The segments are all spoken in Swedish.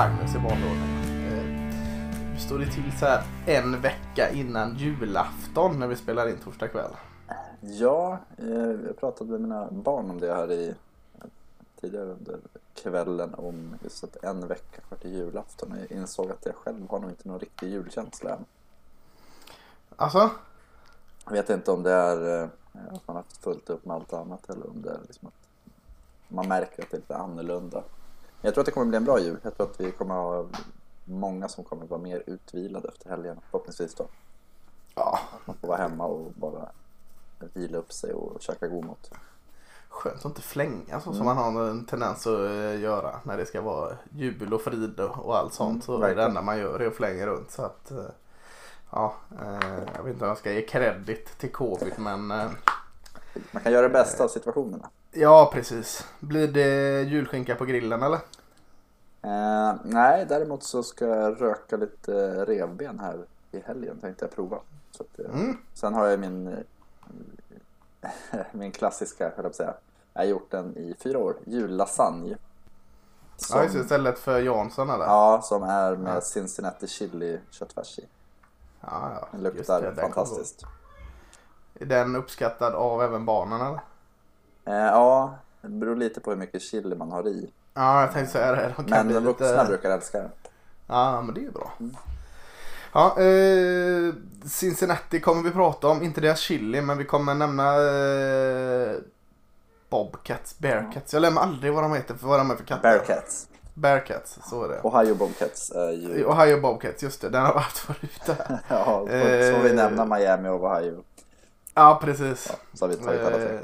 Magnus i vanlig ordning. Eh, står det till så här en vecka innan julafton när vi spelar in torsdag kväll? Ja, eh, jag pratade med mina barn om det här i tidigare under kvällen om just att en vecka kvar till julafton. Jag insåg att jag själv har nog inte någon riktig julkänsla än. Alltså? Jag vet inte om det är eh, att man har haft fullt upp med allt annat eller om det är liksom att man märker att det är lite annorlunda. Jag tror att det kommer bli en bra jul. Jag tror att vi kommer ha många som kommer vara mer utvilade efter helgen förhoppningsvis då. Ja, man får vara hemma och bara vila upp sig och käka god mat. skönt att inte flänga så som man har en tendens att eh, göra när det ska vara jubel och frid och, allt sånt. Mm, så det enda man gör är att flänga runt. Så att, eh, ja, eh, jag vet inte om jag ska ge credit till covid men Man kan göra det bästa av situationerna. Ja, precis. Blir det julskinka på grillen eller? Eh, nej, däremot så ska jag röka lite revben här i helgen tänkte jag prova. Så att, eh, Mm. Sen har jag min, min klassiska, höll jag på att säga. Jag har gjort den i fyra år, jullasagne. Som, Ja, just istället för Jansson eller? ja, som är med Ja. Cincinnati chili köttfärs i. ja, ja. Den luktar det, den fantastiskt. gå. Är den uppskattad av även barnen eller? Eh, ja, det beror lite på hur mycket chili man har i. Ja, jag tänkte säga det. De Men de vuxna lite... brukar älska den. Ja, men det är ju bra. Ja, eh, Cincinnati kommer vi prata om. Inte deras chili, men vi kommer nämna eh, Bobcats, Bearcats. Jag lämnar aldrig vad de heter för vad de är för katter. Bearcats. Bearcats, så är det. Ohio Bobcats ju... Ohio Bobcats, just det. Den har varit förut där. Ja, så Eh, får vi nämna Miami och Ohio. Ja, precis. Ja, så har vi tagit alla tre.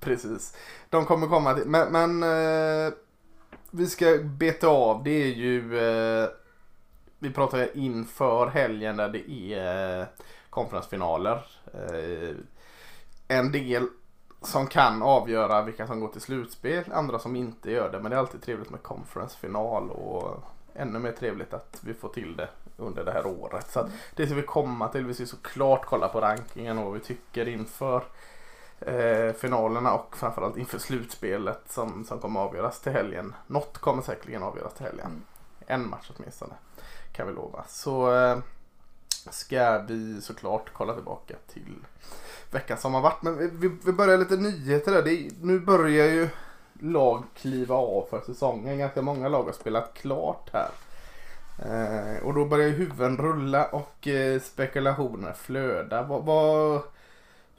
Precis. De kommer komma till. Men, men eh, vi ska beta av. Det är ju. Eh, vi pratar inför helgen där det är eh, konferensfinaler. Eh, en del som kan avgöra vilka som går till slutspel. Andra som inte gör det. Men det är alltid trevligt med konferensfinal. Och ännu mer trevligt att vi får till det under det här året. Så att det ska vi komma till. Vi ska såklart kolla på rankingen och vad vi tycker inför eh, finalerna och framförallt inför slutspelet som, som kommer avgöras till helgen. Något kommer säkerligen avgöras till helgen. Mm. En match åtminstone kan vi lova. Så eh, ska vi såklart kolla tillbaka till veckan som har varit. Men vi, vi, börjar lite nyheter där. Är, nu börjar ju lag kliva av för säsongen. Ganska många lag har spelat klart här. Eh, och då börjar ju huvuden rulla och eh, spekulationer flöda. Vad, vad,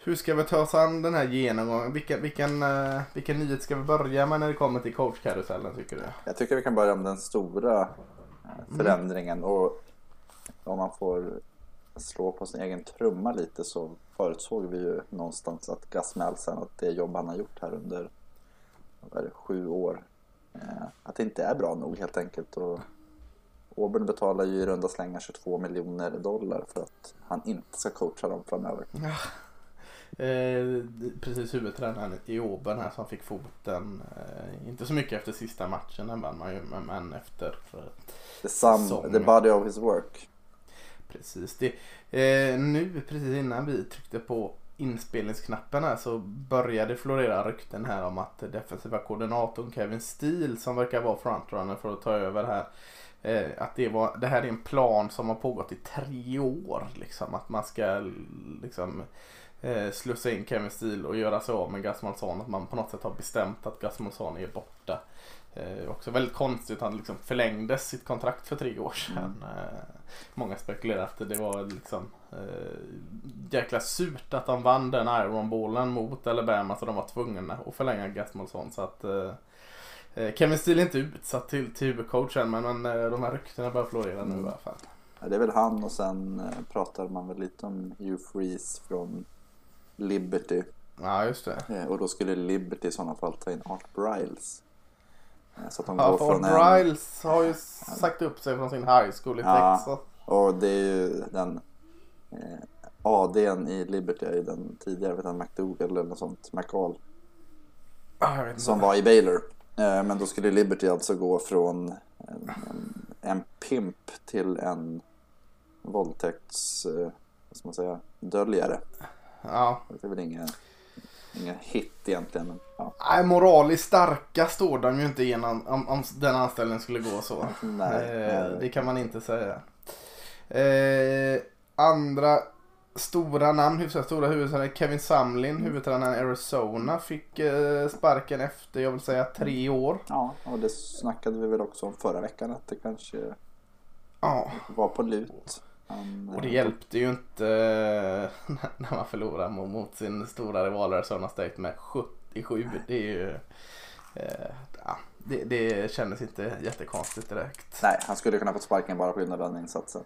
hur ska vi ta oss an den här genomgången? Vilken, vilken, eh, vilken nyhet ska vi börja med när det kommer till coachkarusellen tycker du? Jag tycker vi kan börja med den stora Mm. eh, förändringen. Och om man får slå på sin egen trumma lite så förutsåg vi ju någonstans att Gus Malzahn, att det jobb han har gjort här under det, sju år, eh, att det inte är bra nog helt enkelt. Och Auburn betalar ju i runda slängar 22 miljoner dollar för att han inte ska coacha dem framöver. Eh, precis huvudtränaren i Åben här som fick foten. Eh, inte så mycket efter sista matchen, den vann man ju, men, efter. The, sum, the body of his work. precis det. Eh, nu precis innan vi tryckte på inspelningsknappen här så började florera rykten här om att defensiva koordinatorn Kevin Steele som verkar vara frontrunner för att ta över här. Eh, att det, var, det här är en plan som har pågått i tre år. Liksom, att man ska liksom, eh, slussa in Kevin Steele och göra sig av med Gus Malzahn. Att man på något sätt har bestämt att Gus Malzahn är borta. Eh, också väldigt konstigt att han liksom förlängde sitt kontrakt för tre år sedan. Eh, många spekulerar att det var liksom eh, jäkla surt att de vann den Ironballen mot Alabama så de var tvungna att förlänga Gus Malzahn. Så att eh, eh, Kevin Steele är inte utsatt till, till huvudcoachen men, men eh, de här ryktena börjar florera nu i alla fall. Ja, det är väl han och sen pratar man väl lite om Hugh Freeze från Liberty. Ja just det. Eh, och då skulle Liberty i sådana fall ta in Art Briles. Eh, så att de Ja, går från en... Bryles har ju sagt upp sig från sin high school i Ja. Texas. Och det är ju den... Eh, ADn i Liberty är ju den tidigare, vet han, McDougall eller något sånt, McCall. Ah. Som var i Baylor. Eh, men då skulle Liberty alltså gå från en, en, en pimp till en våldtäkts... Eh, vad ska man säga? Döljare. Ja, Det är väl inget ingen hit egentligen. Men, ja. Nej, moraliskt starka står de ju inte igenom om, om den anställningen skulle gå så. Nej, Eh, nej. det kan man inte säga. Eh, andra stora namn, hyfsat stora huvudtränare. Kevin Samlin, Mm. huvudtränaren i Arizona, fick eh, sparken efter, jag vill säga, tre år. Ja, och det snackade vi väl också om förra veckan att det kanske Ja, var på lut. Och det eh, hjälpte ju inte eh, när man förlorade mot, sin stora rival Arizona State med 77. Det är ju... Eh, ja, det, det kändes inte jättekonstigt direkt. Nej, han skulle kunna fått sparken bara på grund av den insatsen.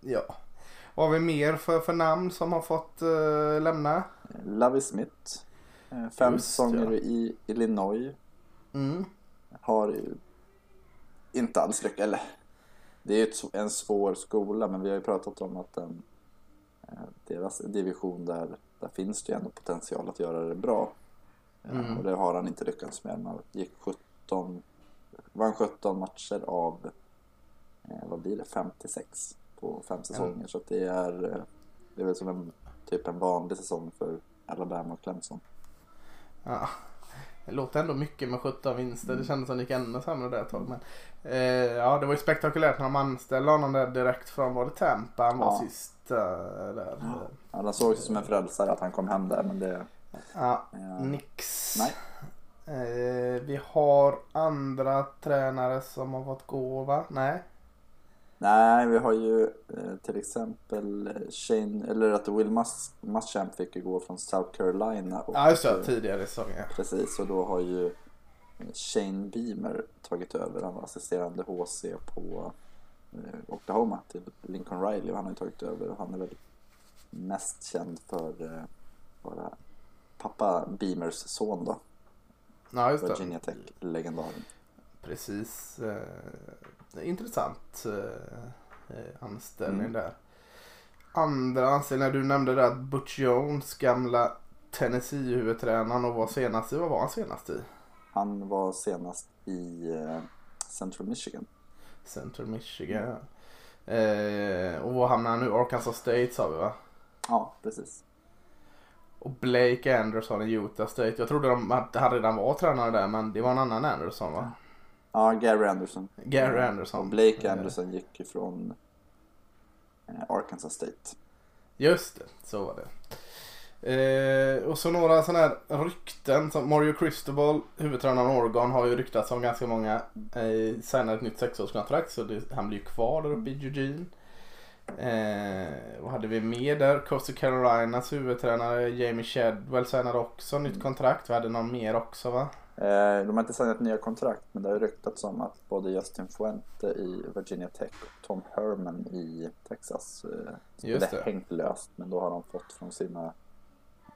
Ja. Vad har vi mer för, för namn som har fått eh, lämna? Lovie Smith, fem Just, säsonger ja. i Illinois. Mm. Har inte alls lyckats, eller det är ju en svår skola men vi har ju pratat om att den, eh, deras division där, där finns det ju ändå potential att göra det bra. Eh, Mm. Och det har han inte lyckats med. Han gick 17, vann 17 matcher av, eh, vad blir det, 56 på fem säsonger. Så att det är, det är väl som en, typ en vanlig säsong för Alabama och Clemson. Ja. Det låter ändå mycket med 17 vinster. Det kändes som det gick ännu sämre där ett tag. Men, eh, ja, det var ju spektakulärt när de anställde honom där direkt från var det Tampa han var Ja. sist. eh, där. Ja, han såg sig som en frälsare att han kom hem där men det... Ja, eh, nix. Nej. Eh, vi har andra tränare som har fått gå va? Nej. Nej, vi har ju eh, till exempel eh, Shane, eller att Will Mus- Muschamp fick ju gå från South Carolina. Och, Ja just det, tidigare i säsongen. ja. Precis, och då har ju eh, Shane Beamer tagit över. Han var assisterande HC på eh, Oklahoma till Lincoln Riley och han har ju tagit över och han är väl mest känd för eh, vara pappa Beamers son då, Ja just. Virginia Tech-legendaren. Precis. Eh, intressant eh, eh, anställning Mm. där. Andra anställningar, du nämnde där att Butch Jones, gamla Tennessee-huvudtränaren och var senast i, vad var han senast i? Han var senast i eh, Central Michigan. Central Michigan. Eh, och var hamnar han nu? Arkansas State sa vi va? Ja, precis. Och Blake Anderson i Utah State. Jag trodde de, att han redan var tränare där men det var en annan Anderson va? Ja, Gary Anderson. Gary Anderson. Och Blake Eh, Anderson gick ifrån eh, Arkansas State. Just det, så var det. Eh, och så några sådana här rykten som Mario Cristobal, huvudtränaren i Oregon, har ju ryktats om ganska många. Eh, signar ett nytt sexårskontrakt så det, han blir ju kvar där uppe i Eugene. Eh, vad hade vi mer där? Coastal Carolinas huvudtränare Jamie Shedwell signade också nytt kontrakt. Vi hade någon mer också va? Eh, de har inte signat nya kontrakt men det har ryktats om att både Justin Fuente i Virginia Tech och Tom Herman i Texas eh, skulle det. hängt löst men då har de fått från sina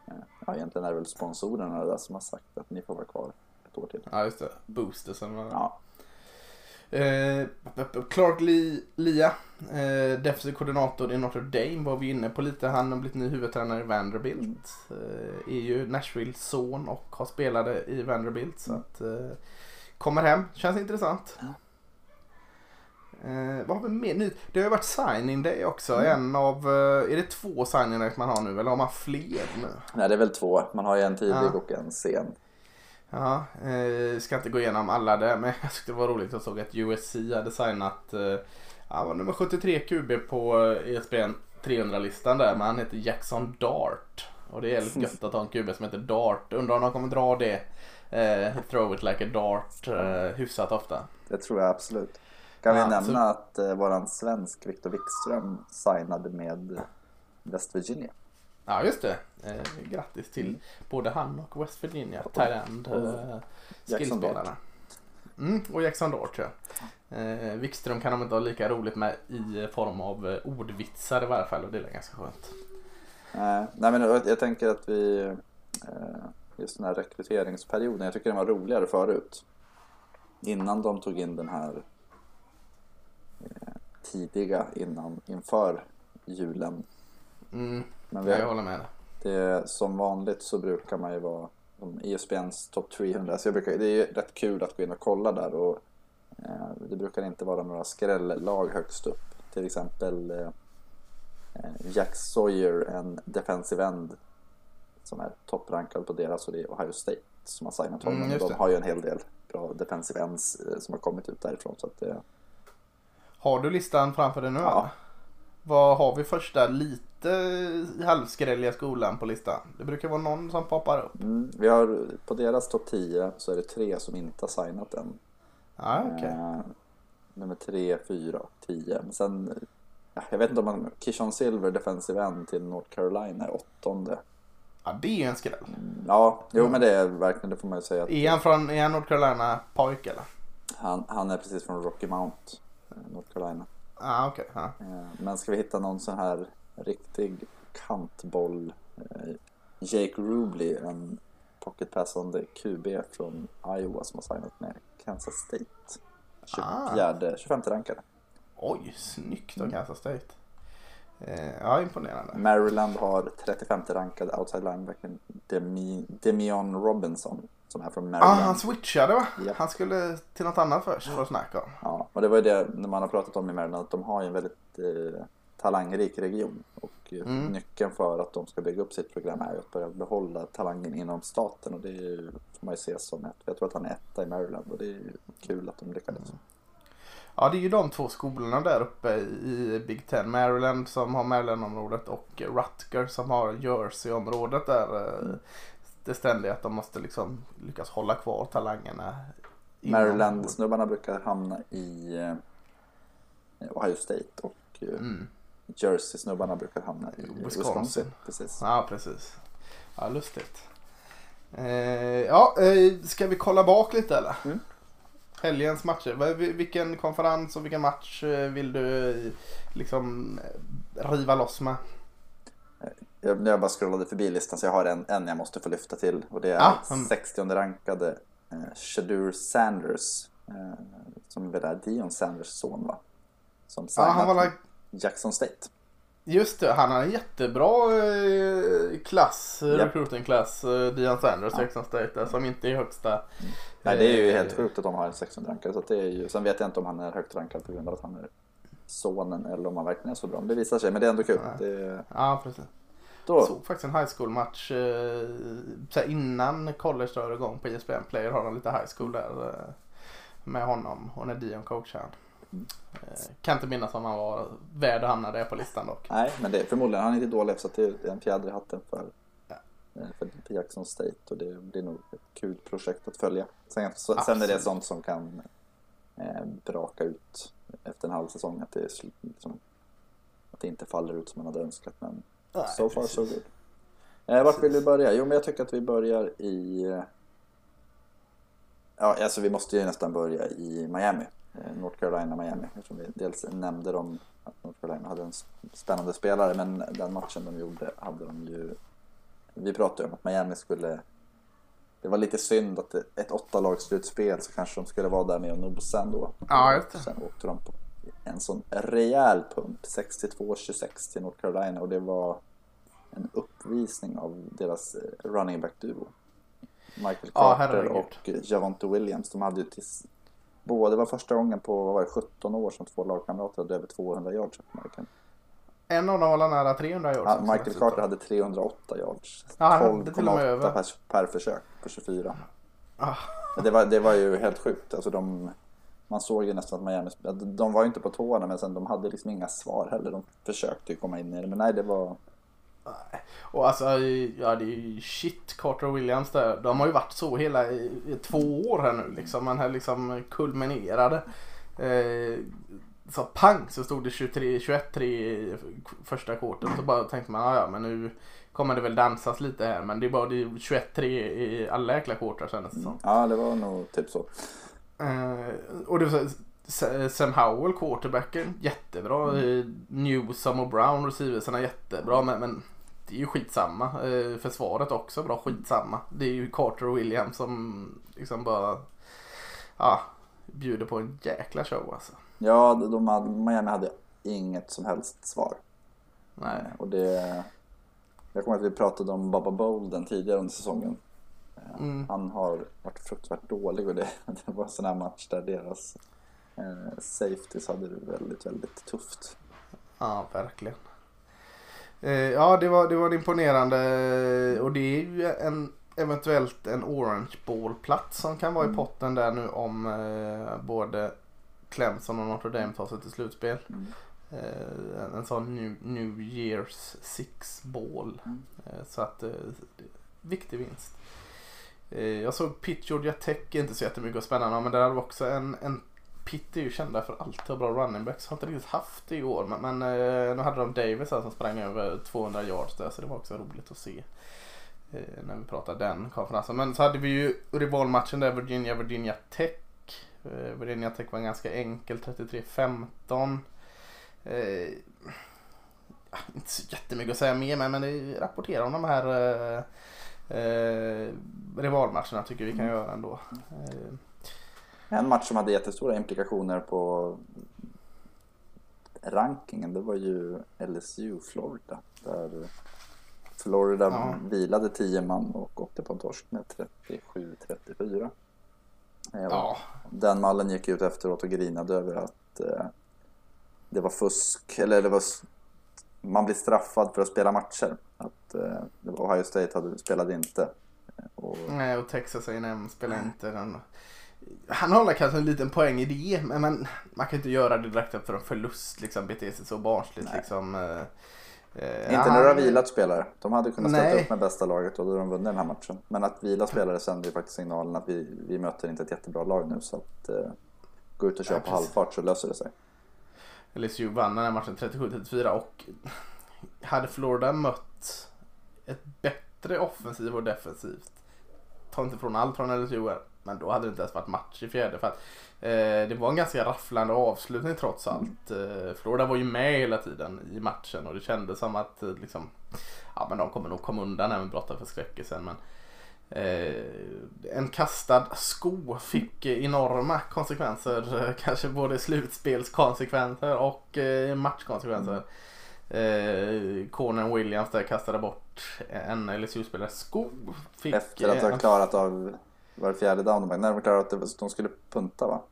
eh, ja egentligen är det väl sponsorerna där som har sagt att ni får vara kvar ett år till. Ja just det, Boostersen var Ja, Eh, Clark Lee, Lia, eh, defensiv koordinator i Notre Dame var vi inne på lite. Han har blivit ny huvudtränare i Vanderbilt. Eh, är ju Nashvilles son och har spelade i Vanderbilt. Så att, eh, kommer hem, känns intressant. Eh, vad har vi mer nu? Det har ju varit signing day också. En av, eh, är det två signing days man har nu eller har man fler nu? nej det är väl två. Man har ju en tidig Ja. och en sen. Ja, eh, ska inte gå igenom alla där men jag tyckte det var roligt. Jag såg att USC hade signat eh, ja, var nummer 73 QB på eh, ESPN 300-listan där men han heter Jackson Dart. Och det är lite gött att ha en QB som heter Dart. Undrar om de kommer dra det eh, throw it like a dart eh, hyfsat ofta. Det tror jag absolut. Kan vi Ja, nämna att eh, våran svensk Victor Wikström signade med West Virginia. Ja just det. Eh, grattis till både han och West Virginia, Thailand, eh, skillspelarna. Mm, och Jackson Dart ja. Eh, Wikström kan de inte ha lika roligt med i form av eh, ordvitsar i varje fall och det är ganska skönt. Eh, nej men jag, jag tänker att vi, eh, just den här rekryteringsperioden, jag tycker den var roligare förut. Innan de tog in den här eh, tidiga innan, inför julen. Mm, Men vi, jag håller med. det, som vanligt så brukar man ju vara som E ESPNs top 300. Så jag brukar, det är ju rätt kul att gå in och kolla där och eh, det brukar inte vara några skrällag högst upp. Till exempel eh, Jack Sawyer, en defensive end som är topprankad på deras och det är Ohio State som har signat honom. Mm, de har ju en hel del bra defensive ends eh, som har kommit ut därifrån. Så att det, Har du listan framför dig nu Ja. Vad har vi första lite halvskrälliga skolan på listan? Det brukar vara någon som poppar upp. mm, vi har på deras topp 10 så är det tre som inte har signat än. Ja, okej. Eh, nummer 3, 4 och 10. Men sen, ja, jag vet inte om man, Kishon Silver, defensive end till North Carolina är åttonde. Ja, det är ju en skräll. Mm, Ja, jo men det är verkligen, det får man ju säga. Att Är han från, är han North Carolina pojk eller? han, han är precis från Rocky Mount, eh, North Carolina. Ja, okej. Ja. Eh, Men ska vi hitta någon sån här riktig kantboll. eh, Jake Rubley, en pocketpassande QB från Iowa som har signat med Kansas State. 24, 25 rankade. Oj, snyggt Mm. av Kansas State. Eh, ja, imponerande. Maryland har 35 rankade outside linebacken Demi, Demion Robinson som är från Ja, Maryland. ah, han switchade va? Japp. Han skulle till något annat först för att snacka om. Ja, och det var ju det när man har pratat om i Maryland att de har ju en väldigt eh, talangrik region. Och eh, Mm. nyckeln för att de ska bygga upp sitt program är att börja behålla talangen inom staten. Och det är får man ju se som ett, jag tror att han är etta i Maryland och det är kul att de lyckades. Ja, det är ju de två skolorna där uppe i Big Ten. Maryland som har Maryland-området och Rutgers som har Jersey-området där. eh, Det ständiga att de måste liksom lyckas hålla kvar talangerna. Maryland-snubbarna brukar hamna i eh, Ohio State och Mm. Jersey-snubbarna brukar hamna i Wisconsin. Wisconsin. Precis. Ja, precis. Ja, lustigt. Eh, ja, eh, ska vi kolla bak lite eller? Mm. Helgens matcher. Vilken konferens och vilken match eh, vill du eh, liksom eh, riva loss med? Jag, jag bara scrollade förbi listan så jag har en, en jag måste få lyfta till och det är mm. 60 rankade eh, Shadur Sanders eh, som väl är Dion Sanders son va? Som Ja, han var Jackson State. just det, han har en jättebra eh, klass, recruiting-klass, eh, Dion Sanders, Ja. Jackson State, som inte är högsta. Nej det är ju eh, helt sjukt att de har en 16 rankad så det är ju, sen vet jag inte om han är högt rankad på grund av att han är sonen eller om han verkligen är så bra. Men det visar sig, men det är ändå kul. Det, Ja, precis. då, såg faktiskt en high school match eh, så här innan college drar igång på ESPN Player har de lite high school där eh, med honom och när Dion coachar. Mm. Eh, kan inte minnas om han var värd att hamna där på listan dock. nej men det, förmodligen han är inte dålig så det är en fjäder i hatten för, Ja. eh, för Jackson State och det blir nog ett kul projekt att följa. Sen, så, sen är det Absolut. sånt som kan eh, braka ut efter en halv säsong att det, liksom, att det inte faller ut som man hade önskat men Nej, so far precis. so good. Eh, vart vill vi börja? Jo men jag tycker att vi börjar i eh, Ja, alltså vi måste ju nästan börja i Miami. Eh, North Carolina, Miami. Eftersom vi dels nämnde de att North Carolina hade en spännande spelare. Men den matchen de gjorde hade de ju... Vi pratade om att Miami skulle... Det var lite synd att ett åtta slutspel så kanske de skulle vara där med och nosa ändå. Ja, just det. Sen åkte de på en sån rejäl pump. 62-26 till North Carolina och det var en uppvisning av deras eh, running back-duo. Michael Ja, Carter herregud. och Javonte Williams. De hade ju tills... Båda var första gången på vad var det, 17 år som två lagkamrater hade över 200 yards. En av dem var nära 300 yards. Ja, Michael. Carter hade 308 yards. Ja, han hade till och med 12,8 över. per, per försök på 24. Ah, Det var, det var ju helt sjukt. Alltså de, man såg ju nästan att Miami, de var ju inte på tårna men sen de hade liksom inga svar heller. De försökte ju komma in i det men nej det var, och alltså, ja det är ju shit Carter och Williams där. De har ju varit så hela i, i två år här nu liksom. Man här liksom kulminerade. Eh, så pang så stod det 23, 21-3 i första kvarten. Så bara tänkte man, "Ah, ja men nu kommer det väl dansas lite här. Men det är bara det är 21-3 i alla jäkla kvartar kändes det som. ja det var nog typ så. Eh, och det Sam Howell, quarterbacken, jättebra. Mm. Newsom och Brown, receiversarna jättebra. Men, men det är ju skitsamma. Eh, försvaret också bra, skitsamma. Det är ju Carter och Williams som liksom bara ja, bjuder på en jäkla show alltså. Ja, de hade, Miami hade inget som helst svar. Nej. Och det, jag kommer att vi pratade om Baba Bolden tidigare under säsongen. Mm. Han har varit fruktansvärt dålig och det, det var en sån här match där deras eh, safeties hade det väldigt, väldigt tufft. Ja, verkligen. Eh, ja, det var, det var imponerande och det är ju en eventuellt en Orange Ball-plats som kan vara i Mm. potten där nu om eh, både Clemson och Notre Dame tar sig till slutspel. Mm. Eh, en, en sån new, new Year's Six Ball. Mm. Eh, så att, eh, viktig vinst. Eh, jag såg Pitt Georgia Tech, inte så jättemycket att spännande men där hade vi också en, en Pitt är ju kända för alltid ha bra running backs. Har inte riktigt haft det i år men, men eh, nu hade de Davis här som sprang över 200 yards där så det var också roligt att se. Eh, när vi pratar den konferensen. Men så hade vi ju rivalmatchen där Virginia Virginia Tech. Eh, Virginia Tech var ganska enkel 33-15. Eh, inte så jättemycket att säga mer men, men det rapporterar om de här eh, eh, rivalmatcherna tycker vi kan göra ändå. Eh, En match som hade jättestora implikationer på rankingen det var ju LSU Florida. Där Florida Ja. vilade 10 man och åkte på en torsk med 37-34. Eh, ja, Den mallen gick ut efteråt och grinade över att eh, det var fusk, eller det var man blir straffad för att spela matcher. Att eh, det var Ohio State hade, spelade inte. Och, nej och Texas A&M spelar inte den. Han håller kanske en liten poäng i det men, men man kan inte göra det direkt efter en förlust liksom bete sig så barnsligt Nej. liksom. Eh, eh, inte när du har vilat spelare. De hade kunnat ställa upp med bästa laget och då hade de vunnit den här matchen. Men att vila spelare sänder ju faktiskt signalen att vi, vi möter inte ett jättebra lag nu så att eh, gå ut och köra Nej, på halvfart så löser det sig. LSU vann den här matchen 37-34 och hade Florida mött ett bättre offensiv och defensivt. Ta inte från allt från LSU här, men då hade det inte ens varit match i fjärde för att eh, det var en ganska rafflande avslutning trots allt. Eh, Florida var ju med hela tiden i matchen och det kändes som att eh, liksom, ja men de kommer nog komma undan även blotta förskräckelsen men Eh, en kastad sko fick eh, enorma konsekvenser. eh, Kanske både slutspelskonsekvenser och eh, matchkonsekvenser. Eh, Conan Williams där kastade bort en LSU-spelare sko. Fick, Efter att eh, ha klarat av var fjärde down, när de klarade att det de skulle punta va?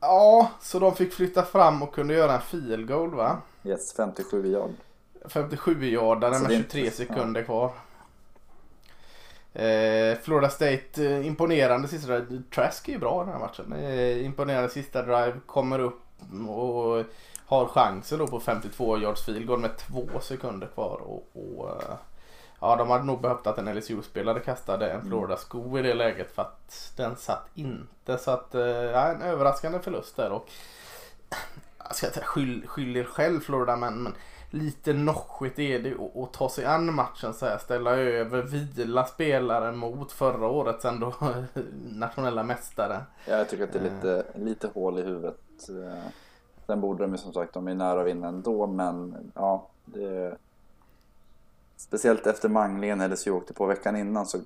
Ja, så de fick flytta fram och kunde göra en field goal va? Yes, 57 yard. 57-yardare Så med det är 23 inte- sekunder kvar. Eh, Florida State eh, imponerande sista drive. Trask är ju bra i den här matchen. Eh, imponerande sista drive. Kommer upp och har chansen då på 52 yards field goal med två sekunder kvar. Och, och, eh, ja, de hade nog behövt att en LSU-spelare kastade en Florida-sko i det läget för att den satt inte. Så att, eh, ja, en överraskande förlust där. Och, jag ska inte säga skyll, skyll er själv Florida men, men lite noschigt är det att, ta sig an matchen så här. Ställa över, vila spelare mot förra årets ändå nationella mästare. Ja, jag tycker att det är lite, lite hål i huvudet. Eh, Sen borde de ju som sagt, de är nära att vinna ändå, men ja, det... Speciellt efter manglingen LSU åkte på veckan innan så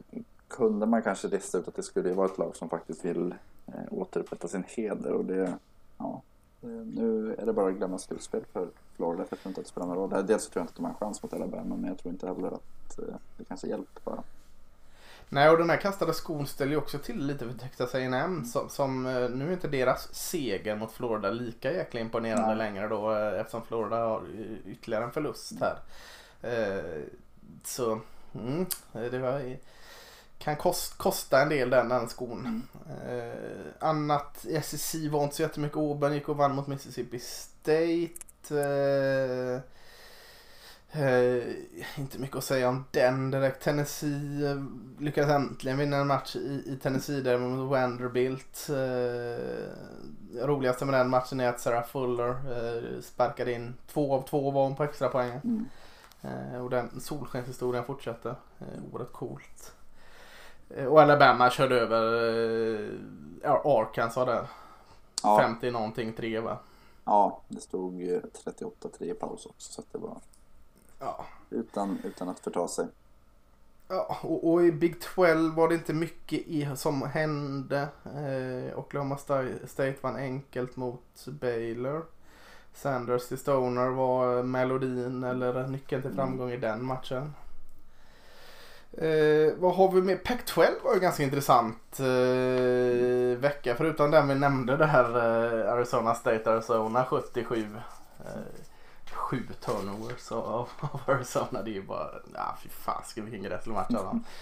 kunde man kanske lista ut att det skulle vara ett lag som faktiskt vill eh, återupprätta sin heder och det, ja, det, nu är det bara att glömma slutspel för Florida för jag tror inte att det spelar någon roll. Dels så tror jag inte att de har en chans mot Alabama men jag tror inte heller att eh, det kanske hjälper bara. Nej och den här kastade skon ställer ju också till lite för Texas A&M som, som eh, nu är inte deras seger mot Florida lika jäkla imponerande Nej. längre då eh, eftersom Florida har ytterligare en förlust här. Eh, så mm, det var, kan kost, kosta en del den, den skon. Eh, annat i SEC var inte så jättemycket. Auburn gick och vann mot Mississippi State. Eh, Eh, inte mycket att säga om den direkt. Tennessee eh, lyckades äntligen vinna en match i, i Tennessee där mot Vanderbilt. Eh, roligaste med den matchen är att Sarah Fuller eh, sparkade in två av två var hon på extra poäng. Mm. Eh, och den solskenshistorien fortsatte. Eh, oerhört coolt. Eh, och Alabama körde över Arkansas där. Ja, 50 någonting 3 va? ja, det stod eh, 38-3 i paus också så att det var Ja. utan, utan att förta sig. Ja, och, och i Big 12 var det inte mycket i, som hände. Eh, Oklahoma Sta- State vann enkelt mot Baylor. Sanders till Stoner var melodin eller nyckeln till framgång i den matchen. Eh, vad har vi med? Pac-12 var ju ganska intressant eh, vecka. Förutom den vi nämnde det här eh, Arizona State Arizona 77. Eh, sju turnovers av, av Arizona. Det är ju bara, ja fy fasiken vilken gräslig match av dem.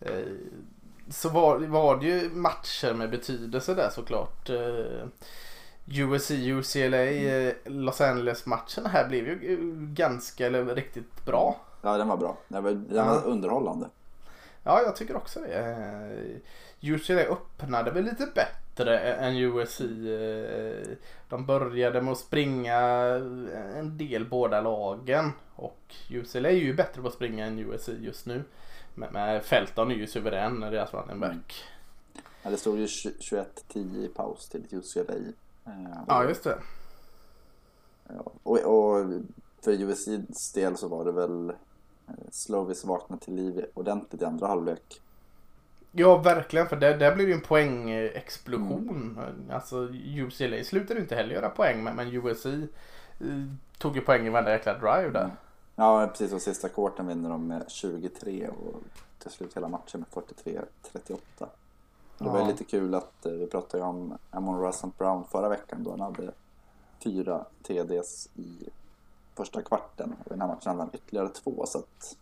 Eh, så var, var det ju matcher med betydelse där såklart. Eh, USC, UCLA, eh, Los Angeles-matchen här blev ju eh, ganska, eller riktigt bra. Ja, den var bra. Den var, den Ja. var underhållande. Ja, jag tycker också det. Eh, UCLA öppnade väl lite bättre än USC. De började med att springa en del båda lagen. Och UCLA är ju bättre på att springa än USC just nu. Men, Felton är ju suverän när deras running back. Ja, det stod ju 21-10 i paus till UCLA. Eh, Ja, just det. Ja, och, och för USCs del så var det väl eh, Slovis vakna till liv ordentligt i andra halvlek. Ja, verkligen. För där, där blev ju en poängexplosion. Alltså UCLA slutade inte heller göra poäng. Men, men USC eh, tog ju poäng i varenda jäkla drive där. Ja, precis. Och sista kvarten vinner de med 23 och till slut hela matchen med 43-38. Det var Ja. lite kul att eh, vi pratade om Amon Russell Brown förra veckan då han hade fyra TDs i första kvarten. Och i den här matchen hade han ytterligare två så att...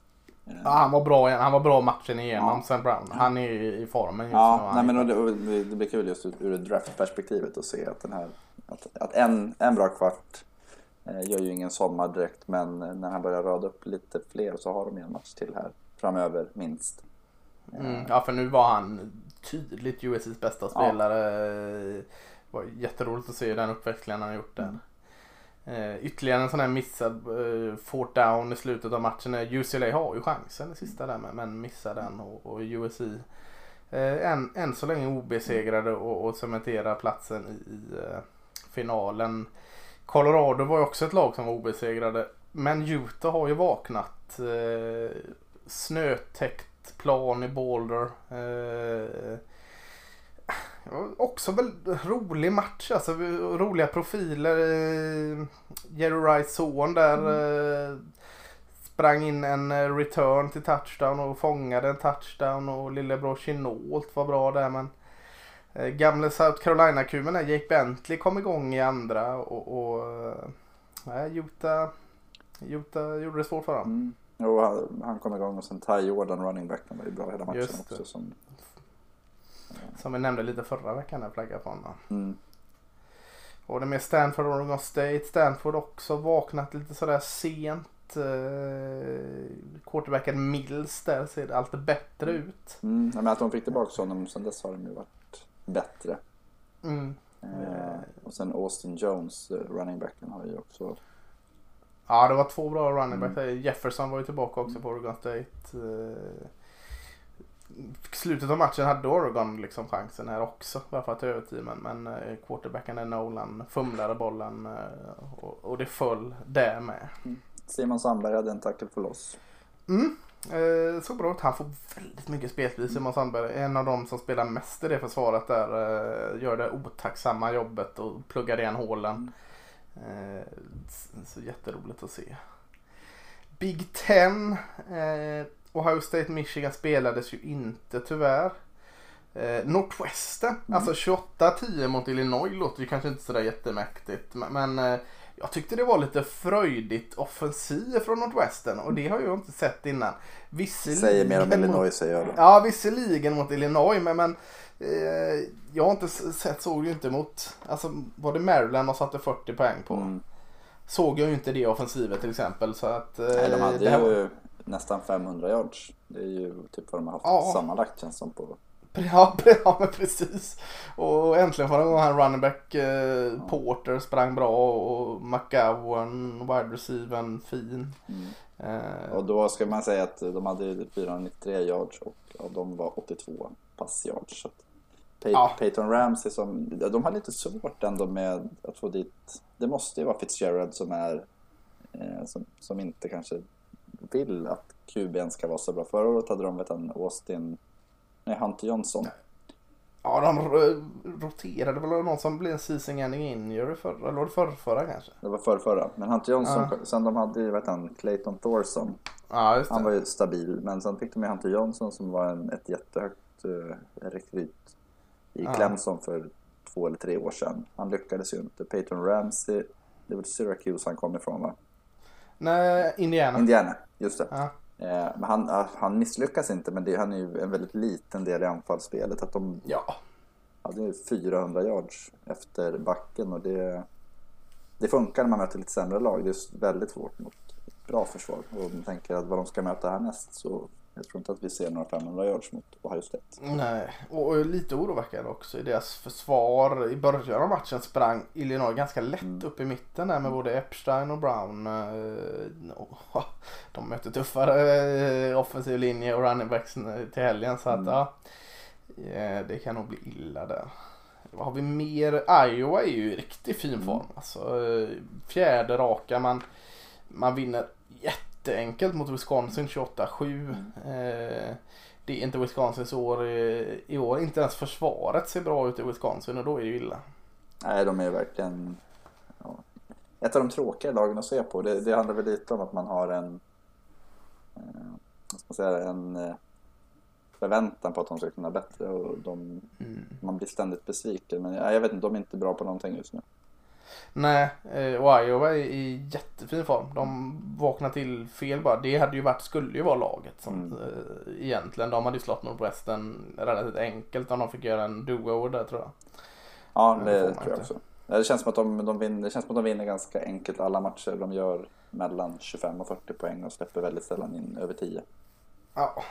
eh, Ja, han var bra, han var bra matchen igenom Ja. Sam Brown. Han är i i formen just nu. Ja, Han nej, men det, det blir kul just ur draftperspektivet att se att den här att, att en, en bra kvart eh, gör ju ingen sommar direkt men när han börjar rada upp lite fler så har de en match till här framöver minst. Mm, ja, för nu var han tydligt USCs bästa spelare. Det var jätteroligt att se den uppväxlingen han har gjort där. Eh, ytterligare en sån här missad eh, fourth down i slutet av matchen. Eh, UCLA har ju chansen i sista där men, men missar den och, och USC eh, än, än så länge obesegrade och, och cementerar platsen i, i eh, finalen. Colorado var ju också ett lag som var obesegrade. Men Utah har ju vaknat. Eh, snötäckt plan i Boulder. Eh, också väl rolig match. Alltså, roliga profiler. Eh, Jerry Rice son där. Eh, sprang in en eh, return till touchdown och fångade en touchdown. Och lillebror Chinault var bra där. Men gamle South Carolina-kuben Jake Bentley kom igång i andra. Och, och nej, Utah, Utah gjorde det svårt för dem. Mm. Jo, han, han kom igång och sen Ty Jordan, running backen, var ju bra hela matchen också. Som, Som vi nämnde lite förra veckan när flagga på honom. mm. Och det med Stanford och Oregon State. Stanford också vaknat lite sådär sent. Eh, quarterbacken Mills där ser allt bättre ut. Mm. ja, Men att de fick tillbaka honom sen dess har de ju varit bättre. Mm. Eh, och sen Austin Jones, eh, running backen, har ju också Ja det var två bra running backs. Mm. Jefferson var ju tillbaka också på Oregon State. Eh, slutet av matchen hade Oregon liksom chansen här också. Bara för att ta över teamen. Men eh, quarterbacken är Nolan fumlade bollen eh, och, det föll där med. Simon Sandberg hade en tackle för loss. Mm. Eh, så bra ut. Han får väldigt mycket speltid Simon Sandberg. En av de som spelar mest i det försvaret där. Eh, gör det otacksamma jobbet och pluggar igen hålen. Eh, så jätteroligt att se. Big Ten. Eh, Ohio State Michigan spelades ju inte tyvärr. Eh, Northwestern, alltså 28-10 mot Illinois låter ju kanske inte sådär jättemäktigt. Men, eh, jag tyckte det var lite fröjdigt offensiv från Northwestern och det har jag inte sett innan. Visserligen Säger mer om mot- Illinois säger jag då. Ja, visserligen mot Illinois, men, men eh, jag har inte sett, såg ju inte mot, alltså var det Maryland och satte 40 poäng på. Mm. Såg jag ju inte det offensivet till exempel. Så att, eh, Nej, de hade det här ju nästan 500 yards. Det är ju typ vad de har haft Ja. sammanlagt känns som på. Ja, ja men precis. Och äntligen får de han running back eh, Porter sprang bra och McGowan, wide receivern fin. Mm. Eh, Och då ska man säga att de hade 493 yards och av dem var 82 passyards. Så att Pey- Ja. Peyton Ramsey som, de har lite svårt ändå med att få dit, det måste ju vara Fitzgerald som är, eh, som, som inte kanske vill att QB'n ska vara så bra. Förra året hade de vet en Austin, nej Hunter Johnson. ja, de ro- roterade väl någon som blev en season ending injury förra, eller var det förrförra kanske? Det var förra, förra. Men Hunter Johnson, Ja. sen de hade ju vet han, Clayton Thorson. Ja. Han var ju stabil, men sen fick de med Hunter Johnson som var en, ett jättehögt uh, rekryt i Ja. Clemson för två eller tre år sedan. Han lyckades ju inte. Peyton Ramsey, det var Syracuse han kom ifrån va? Nej, Indiana. Indiana, just det. Ja. Eh, men han, han misslyckas inte, men det, han är ju en väldigt liten del i anfallsspelet. Att de ja. hade ju 400 yards efter backen och det, det funkar när man möter lite sämre lag. Det är väldigt svårt mot ett bra försvar. Och om man tänker att vad de ska möta härnäst så jag tror inte att vi ser några 500 yards mot Ohio State. Nej, och, lite oroväckande också i deras försvar. I början av matchen sprang Illinois ganska lätt Mm. upp i mitten där med både Epstein och Brown. Eh, de möter tuffare eh, offensiv linje och running backs till helgen så att Mm. ja, eh, det kan nog bli illa där. Vad har vi mer? Iowa är ju i riktigt fin Mm. form. Alltså, eh, fjärde raka. Man, man vinner jätteenkelt mot Wisconsin 28-7. Eh, det är inte Wisconsins år i, i år. Inte ens försvaret ser bra ut i Wisconsin och då är det ju illa. Nej, de är verkligen ja, ett av de tråkiga lagen att se på. Det, det handlar väl lite om att man har en, eh, vad ska man säga, en eh, förväntan på att de ska kunna bättre och de, Mm. man blir ständigt besviken. Men ja, jag vet inte, de är inte bra på någonting just nu. Nej, eh, och Iowa är i jättefin form. De vaknar till fel bara. Det hade ju varit, skulle ju vara laget som Mm. eh, egentligen. De hade ju slått Nordwestern relativt enkelt om de fick göra en do-over där tror jag. Ja, Men det det tror jag inte. också. Det känns, som att de, de vinner, det känns som att de vinner ganska enkelt alla matcher. De gör mellan 25 och 40 poäng och släpper väldigt sällan in över 10. Ja.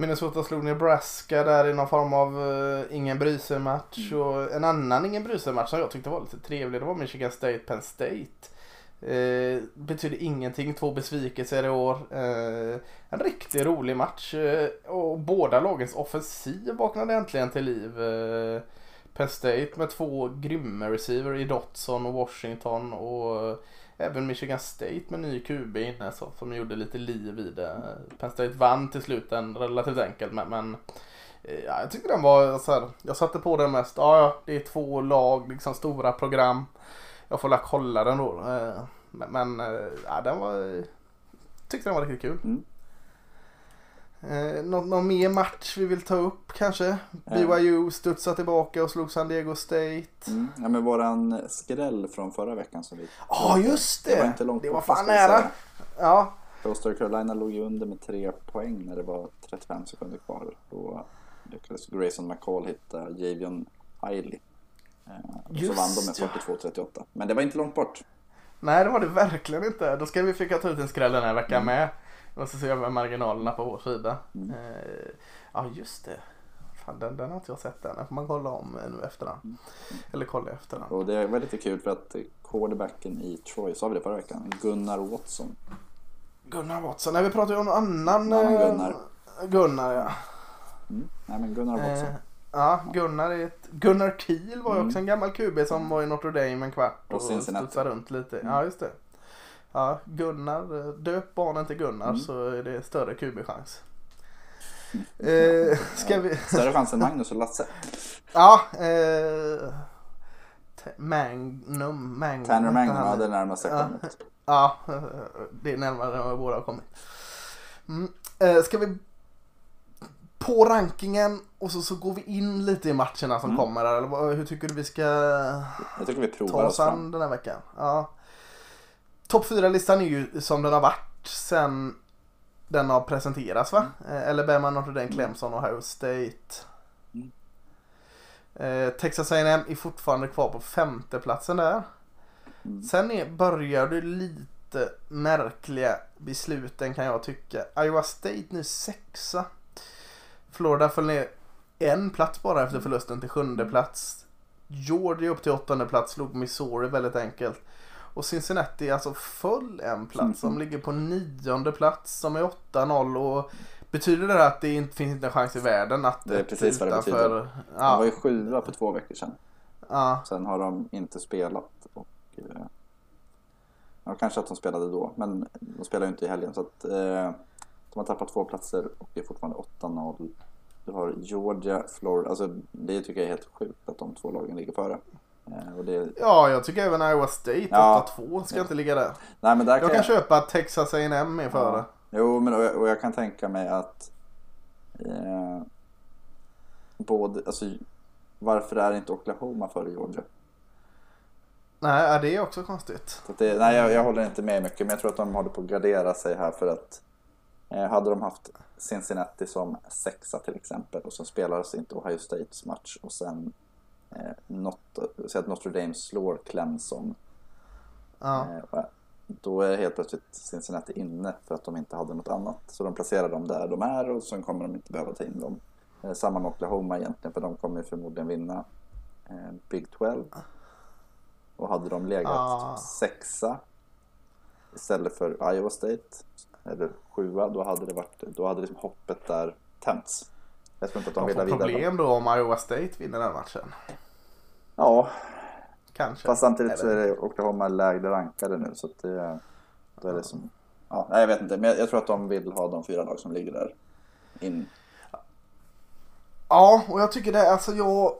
Minnesota slog Nebraska där i någon form av uh, ingen bryr sig match Mm. och en annan ingen bryr sig match som jag tyckte var lite trevlig det var Michigan State Penn State. Eh, betyder ingenting, två besvikelser i år. Eh, en riktigt rolig match eh, och båda lagens offensiv vaknade äntligen till liv. Penn State med två grymma receiver i Dotson och Washington och även Michigan State med ny QB inne så, som gjorde lite liv i det. Penn State vann till slut den relativt enkelt men, men eh, ja, jag tycker den var så här, jag satte på den mest, ja det är två lag, liksom stora program. Jag får la kolla den då. Eh, men, men eh, ja, den var, tyckte den var riktigt kul. Mm. Eh, någon, någon mer match vi vill ta upp kanske? BYU studsade tillbaka och slog San Diego State. Mm. Ja, men våran skräll från förra veckan som vi... Ja just det! Det var inte långt det var fan nära. Ja. Coastal Carolina låg ju under med tre poäng när det var 35 sekunder kvar. Då lyckades Grayson McCall hitta Javion Hiley. Eh, och så Just vann de med ja. 42-38. Men det var inte långt bort. Nej det var det verkligen inte. Då ska vi försöka ta ut en skräll den här veckan Mm. med. Och så ser vi marginalerna på vår sida. Mm. Eh, ja just det. Fan, den, den har inte jag sett än. Den får man kolla om eh, nu efterhand. Mm. Eller kolla efterhand. Och det var lite kul för att quarterbacken i Troy, sa vi det förra veckan? Gunnar Watson. Gunnar Watson. Nej vi pratar ju om någon annan. Eh, Gunnar. Gunnar ja. Mm. Nej men Gunnar Watson. Eh, ja Gunnar är ett... Gunnar Kiel var ju Mm. också en gammal QB som var i Notre Dame en kvart. Och Och, studsade runt lite. Mm. Ja just det. Ja Gunnar. eh, Döp barnen till Gunnar Mm. så är det större QB-chans. Eh, ska vi... Större chans än Magnus och Lasse. Ja, eh, Magnum, Magnum. Tanner Magnum, ja det är närmast jag kommit. Ja, eh, det är närmare än vad båda har kommit. Mm. Eh, ska vi på rankingen och så, så går vi in lite i matcherna som Mm. kommer. Eller hur tycker du vi ska Jag tycker vi provar ta oss an den här veckan? Ja. Topp 4-listan är ju som den har varit sen den har presenterats va? Eh, Eller Bama, Notre Dame, Clemson och Ohio State. Mm. Eh, Texas A&M är fortfarande kvar på femteplatsen där. Mm. Sen är, börjar det lite märkliga besluten kan jag tycka. Iowa State nu sexa. Florida föll ner en plats bara efter förlusten till sjunde plats. Georgia upp till åttonde plats, slog Missouri väldigt enkelt. Och Cincinnati alltså föll en plats. De ligger på nionde plats som är 8-0 och Betyder det att det inte finns inte en chans i världen att Det är ett precis vad det betyder. De var Ja, ju sjua för två veckor sedan. ja, Sen har de inte spelat. Och, eh, ja, kanske att de spelade då, men de spelar ju inte i helgen. Så att, eh, de har tappat två platser och är fortfarande 8-0. Du har Georgia, Florida. Alltså, det tycker jag är helt sjukt att de två lagen ligger före. Eh, det, ja, jag tycker även Iowa State Ja. 8-2 ska inte ligga där. nej, men där Jag kan köpa att Texas A&M är före. Ja. Jo, men och jag, och jag kan tänka mig att eh, både, alltså, varför är inte Oklahoma före Georgia? Nej, ja, det är också konstigt. Det, nej, jag, jag håller inte med mycket, men jag tror att de håller på att gardera sig här för att eh, hade de haft Cincinnati som sexa till exempel och så spelades inte Ohio States match och sen eh, så att Notre Dame slår Clemson. Ja. Eh, då är helt plötsligt Cincinnati inne för att de inte hade något annat. Så de placerar dem där de är och sen kommer de inte behöva ta in dem. Eh, samma med Oklahoma egentligen för de kommer förmodligen vinna eh, Big 12. Och hade de legat Ah. sexa istället för Iowa State eller sjua då hade det varit, då hade liksom hoppet där tänts. Jag tror inte att de De får vidare. problem då om Iowa State vinner den matchen. Ja, Kanske. fast samtidigt så är det Oklahoma lägre rankade nu så att det, då är det som, ja, nej, jag vet inte, men jag, jag tror att de vill ha de fyra lag som ligger där in. Ja, och jag tycker det, alltså jag...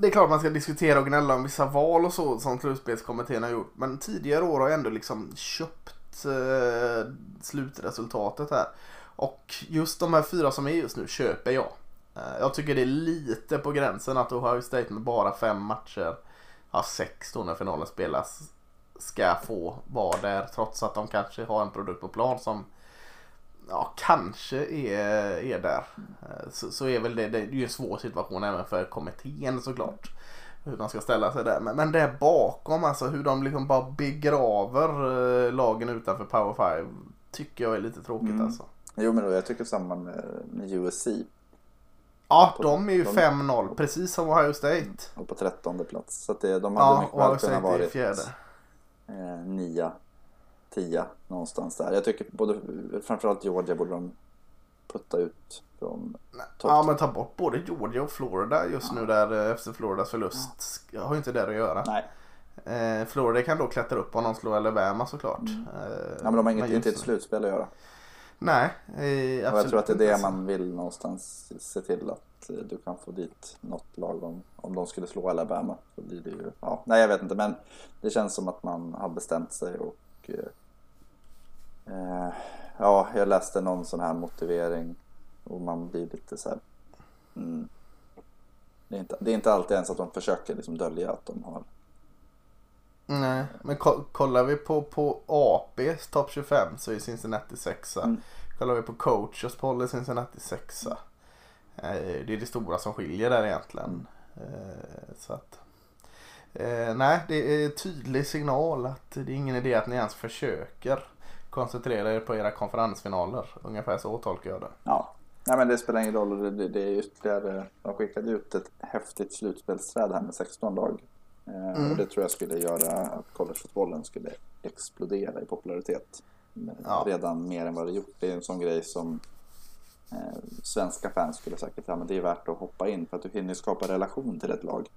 Det är klart man ska diskutera och gnälla om vissa val och så som slutspelskommittén har gjort. Men tidigare år har jag ändå liksom köpt eh, slutresultatet här. Och just de här fyra som är just nu köper jag. Eh, jag tycker det är lite på gränsen att Ohio State med bara fem matcher, ja sex då när finalen spelas, ska få vara där trots att de kanske har en produkt på plan som ja, kanske är, är där. Eh, Så, så är väl det, det är ju en svår situation även för kommittén såklart. Hur man ska ställa sig där. Men, men det bakom, alltså hur de liksom bara begraver eh, lagen utanför Power 5 tycker jag är lite tråkigt Mm. alltså. Jo men då, jag tycker samma med, med USC Ja, de är ju De- 5-0 precis som Ohio State. och på trettonde plats. Så det, de hade Ja, mycket väl kunnat fjärde. eh, nia, tia någonstans där. Jag tycker både, framförallt Georgia borde de putta ut från topp. Ja men ta bort både Georgia och Florida just nu där eh, efter Floridas förlust. Sk- Har ju inte där att göra. Nej, Eh, Florida kan då klättra upp om de slår Alabama såklart. Eh, Mm. ja, men de har inget inte ett slutspel att göra. Nej, eh, Och jag absolut tror att det är det alltså. man vill någonstans se till att eh, du kan få dit något lag om, om de skulle slå Alabama. Så blir det ju, ja, nej jag vet inte men det känns som att man har bestämt sig och eh, eh, ja, jag läste någon sån här motivering och man blir lite så här mm, det, är inte, det är inte alltid ens att de försöker liksom dölja att de har Nej, men ko- kollar vi på, på APs topp 25 så är Cincinnati sexa. Mm. Kollar vi på coaches poll är Cincinnati sexa. Eh, det är det stora som skiljer där egentligen. Eh, så att, eh, nej, det är tydlig signal att det är ingen idé att ni ens försöker koncentrera er på era konferensfinaler. Ungefär så tolkar jag det. Ja, nej men det spelar ingen roll. Det, det, det är ytterligare, de skickade ut ett häftigt slutspelsträd här med 16 lag. Eh, Mm. Och det tror jag skulle göra att collegefotbollen skulle explodera i popularitet. Ja. Redan mer än vad det gjort. Det är en sån grej som eh, svenska fans skulle säkert säga, men det är värt att hoppa in för att du hinner skapa relation till ett lag.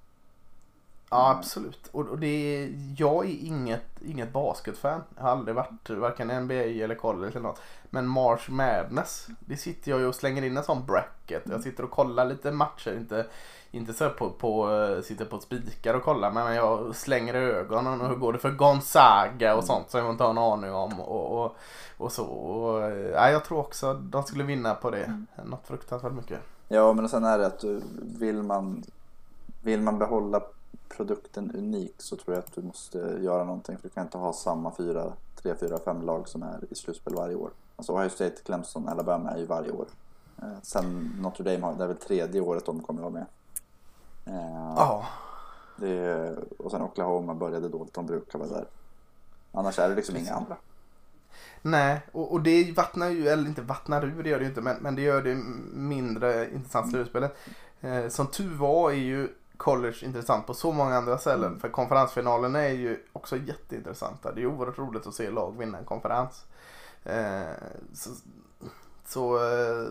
Ja absolut. Och, och det är, jag är inget, inget basketfan. Jag har aldrig varit varken NBA eller college eller något. Men March Madness. Det sitter jag ju och slänger in en sån bracket. Jag sitter och kollar lite matcher. Inte, inte så på, på eh, sitter på ett spikar och kollar. Men jag slänger i ögonen. Och hur går det för Gonzaga och sånt som jag inte har en aning om. Och, och, och så. Och, eh, ja, jag tror också att de skulle vinna på det. Något fruktansvärt mycket. Ja, men sen är det att du, vill man vill man behålla produkten unik så tror jag att du måste göra någonting. För du kan inte ha samma fyra, tre, fyra, fem lag som är i slutspel varje år. Alltså Ohio State, Clemson, Alabama är ju varje år. Eh, Sen Notre Dame har, det är väl tredje året de kommer vara med. Eh, Ja. det är, och sen Oklahoma började dåligt, de brukar vara där. Annars är det liksom inga andra. Nej, och, och det vattnar ju, eller inte vattnar ur, det gör det ju inte, men, men det gör det mindre intressant slutspelet. Eh, som tur var är ju college intressant på så många andra ställen. Mm. För konferensfinalerna är ju också jätteintressanta. Det är oerhört roligt att se lag vinna en konferens. Eh, så så eh,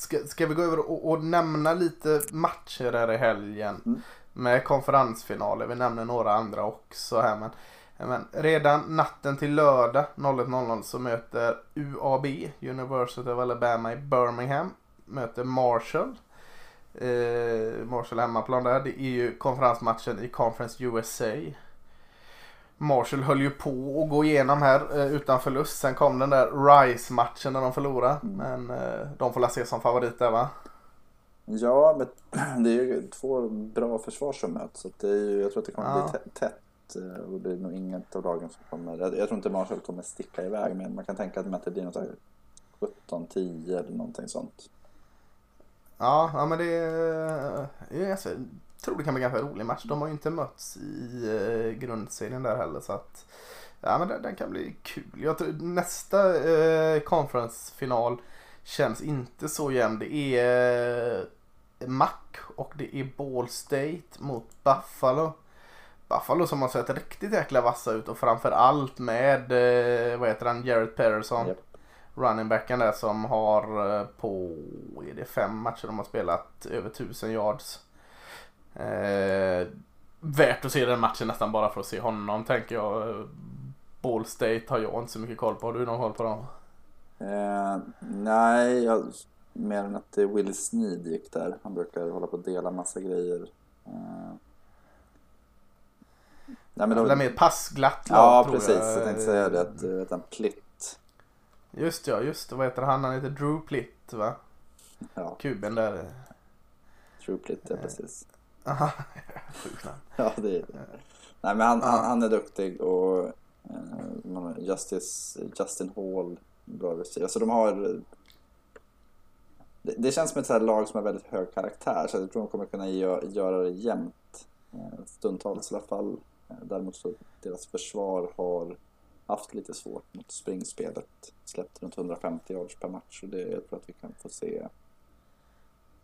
ska, ska vi gå över och, och nämna lite matcher här i helgen. Mm. Med konferensfinaler. Vi nämner några andra också här. Men, men redan natten till lördag 01.00 så möter UAB, University of Alabama i Birmingham. Möter Marshall. Eh, Marshall hemmaplan där. Det är ju konferensmatchen i Conference USA. Marshall höll ju på att gå igenom här eh, utan förlust. Sen kom den där Rice-matchen när de förlorade. Mm. Men eh, de får la se som favorit där va? Ja, men det är ju två bra försvar som möts. Så det är ju, jag tror att det kommer Ja. bli tä- tätt. eh, Och det är nog inget av lagen som kommer... Jag, jag tror inte Marshall kommer sticka iväg. Men man kan tänka att det blir något så här 17-10 eller någonting sånt. Ja, ja men det är, jag tror det kan bli en ganska rolig match. De har ju inte mötts i eh, grundserien där heller så att ja men den, den kan bli kul. Jag tror, nästa eh, conference-final känns inte så jämn. Det är eh, Mac och det är Ball State mot Buffalo. Buffalo som har sett riktigt jäkla vassa ut och framför allt med, eh, vad heter han, Jared Patterson Japp. running backen där som har eh, på är det fem matcher de har spelat över 1000 yards. Eh, värt att se den matchen nästan bara för att se honom tänker jag. Eh, Ball State har jag inte så mycket koll på. Har du någon koll på dem? Eh, nej, jag, mer än att Will Sneed gick där. Han brukar hålla på att dela massa grejer. Eh, nej, men Det är de, mer passglatt lag, ja, tror precis. Jag. Jag tänkte säga det. Att, eh, att en plitt. Just ja, just det. Vad heter han? Han heter Drew Plitt va? Ja, Kuben där. true plitt, ja, precis. Aha, sjukt namn. Ja, det är det. Nej, men han, han, han är duktig och eh, Justice, Justin Hall, bra receiver. Alltså de har... Det, det känns som ett så här lag som har väldigt hög karaktär så jag tror de kommer kunna gö, göra det jämnt. Eh, stundtals i alla fall. Eh, däremot så deras försvar har haft lite svårt mot springspelet. Släppt runt 150 yards per match och det, jag tror att vi kan få se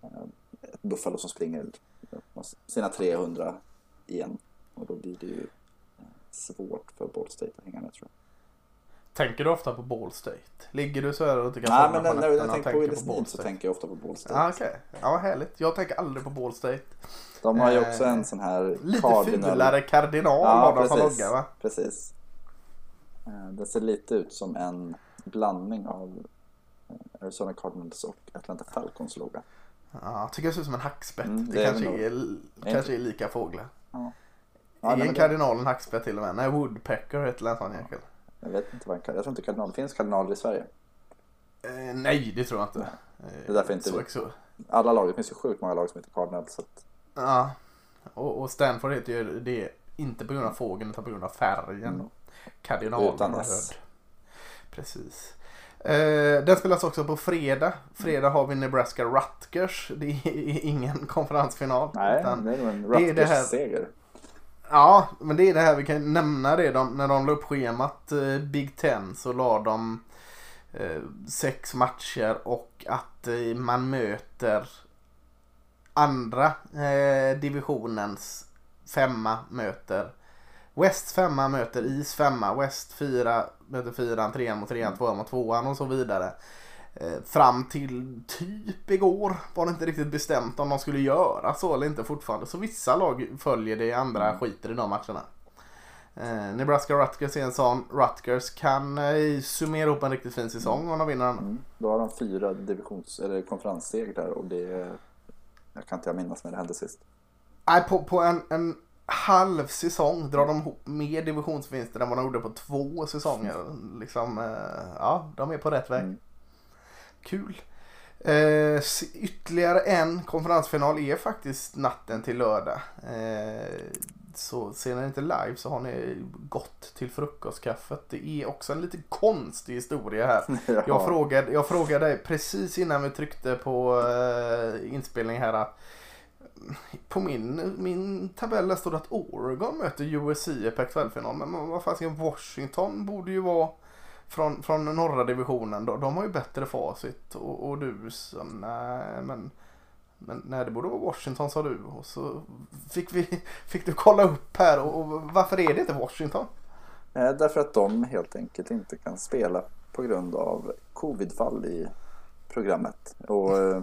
eh, Buffalo som springer sina 300 igen. Och då blir det ju eh, svårt för Ball State att hänga med tror jag. Tänker du ofta på Ball State? Ligger du så här och inte kan Nej men när, när jag tänker på Willis Need så tänker jag ofta på Ball State. Ja, okej. Ja, härligt. Jag tänker aldrig på Ball State. De har ju Eh, också en sån här Lite cardinal. fulare kardinal Ja, har de som logga va? Precis. Eh, Den ser lite ut som en blandning av eh, Arizona Cardinals och Atlanta Falcons logga. Ja, jag tycker det ser ut som en hackspett. Mm, det det är kanske, nog- är, kanske är lika fåglar. Ja. är nej, en kardinal en hackspett till och med? Nej, Woodpecker heter en sån jäkel. Jag vet inte vad en kardinal... Jag tror inte kardinal... Finns kardinaler i Sverige? Eh, nej, det tror jag inte. Det är därför inte så, vi- så. Alla lag, det finns ju sjukt många lag som heter Cardinals. Så att, Ja. Och, och Stanford heter ju det inte på grund av fågeln utan på grund av färgen. Mm. Kardinal Utan. S. Precis. Eh, den spelas också på fredag. Fredag har vi Nebraska Rutgers. Det är ingen konferensfinal. nej, det är en Rutgers-seger. Ja, men det är det här vi kan nämna det. De, när de la upp schemat eh, Big Ten så la de eh, sex matcher och att man möter andra divisionens femma möter West femma möter Is femma, West fyra möter fyran, trean mot trean, tvåan mot tvåan och så vidare. Eh, fram till typ igår var det inte riktigt bestämt om de skulle göra så eller inte fortfarande. Så vissa lag följer det, andra skiter i de matcherna. Eh, Nebraska Rutgers är en sån. Rutgers kan eh, summera upp en riktigt fin säsong om de vinner den. Mm. Då har de fyra divisions eller konferenssegrar och det jag kan inte jag minnas när det hände sist. Nej, på, på en, en halv säsong drar de ihop mer divisionsvinster än vad de gjorde på två säsonger. Liksom, eh, ja, de är på rätt väg. Mm. Kul. Eh, ytterligare en konferensfinal är faktiskt natten till lördag. Eh, så ser ni inte live så har ni gått till frukostkaffet. Det är också en lite konstig historia här. Ja. Jag, frågade, jag frågade dig precis innan vi tryckte på eh, inspelning här att på min, min tabell där står det att Oregon möter USC i Pac-12-final. Men vad fasiken, Washington borde ju vara från, från norra divisionen. De, de har ju bättre facit. Och, och du sa nej men, men nej det borde vara Washington sa du. Och så fick, vi, fick du kolla upp här och, och varför är det inte Washington? Därför att de helt enkelt inte kan spela på grund av covidfall i programmet. Och eh,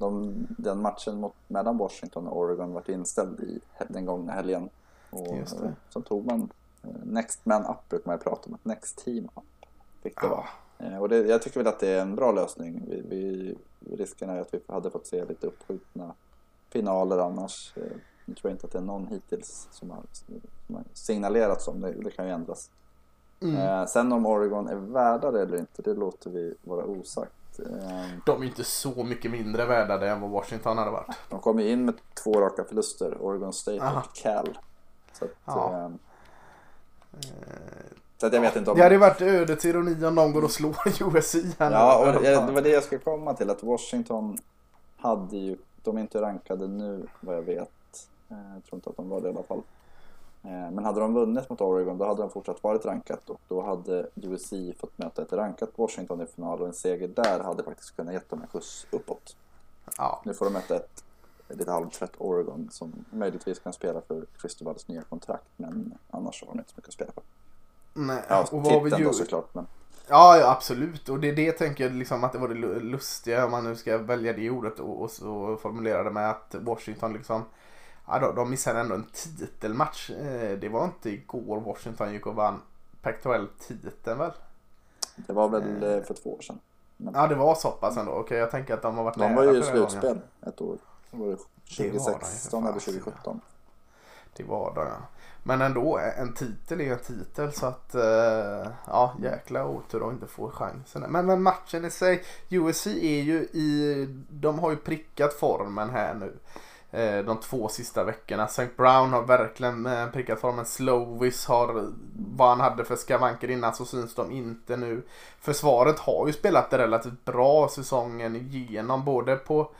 de, den matchen mot, mellan Washington och Oregon var inställd i den gångna helgen. Och eh, så tog man eh, Next Man Up brukar man prata om, Next Team Up fick det Ja. vara. Eh, Och det, jag tycker väl att det är en bra lösning. Vi, vi, risken är att vi hade fått se lite uppskjutna finaler annars. Jag tror inte att det är någon hittills som har, som har signalerats om det. Det kan ju ändras. Mm. Eh, sen om Oregon är värda det eller inte, det låter vi vara osagt. Ehm, De är inte så mycket mindre värda än vad Washington hade varit. de kom ju in med två raka förluster, Oregon State Aha. och Cal. Så att, Ja. ehm, så att jag vet inte om... Det hade varit ödets ironi om de går och slår USC här nu. Ja, och det, det var det jag skulle komma till. Att Washington hade ju, de är inte rankade nu vad jag vet. Eh, Jag tror inte att de var det i alla fall. Eh, Men hade de vunnit mot Oregon då hade de fortsatt varit rankat och då hade USC fått möta ett rankat Washington i final och en seger där hade faktiskt kunnat ge dem en skjuts uppåt. Ja, Nu får de möta ett lite halvtrött Oregon som möjligtvis kan spela för Cristobalos nya kontrakt men annars har de inte så mycket att spela för. nej. Ja, och vad har vi titeln då ju... såklart men Ja, ja, absolut. Och det det jag tänker liksom att det var det lu- lustiga om man nu ska välja det ordet och, och så formulera det med att Washington liksom Ja, de, de missade ändå en titelmatch. Eh, Det var inte igår Washington gick och vann Pac-12-titeln väl? det var väl eh, för två år sedan. Men Ja, det var så pass ändå. Okej, jag tänker att de har varit De var ju i gången. slutspel ett år. Det var det Det var de ju för 2016 eller fan. 2017. Det var det, ja. Men ändå, en titel är en titel så att eh, ja, jäkla otur att inte få chansen. Men, men matchen i sig, USC är ju i, de har ju prickat formen här nu. Eh, de två sista veckorna. St. Brown har verkligen eh, prickat formen. Slovis har vad han hade för skavanker innan så syns de inte nu. Försvaret har ju spelat relativt bra säsongen igenom både på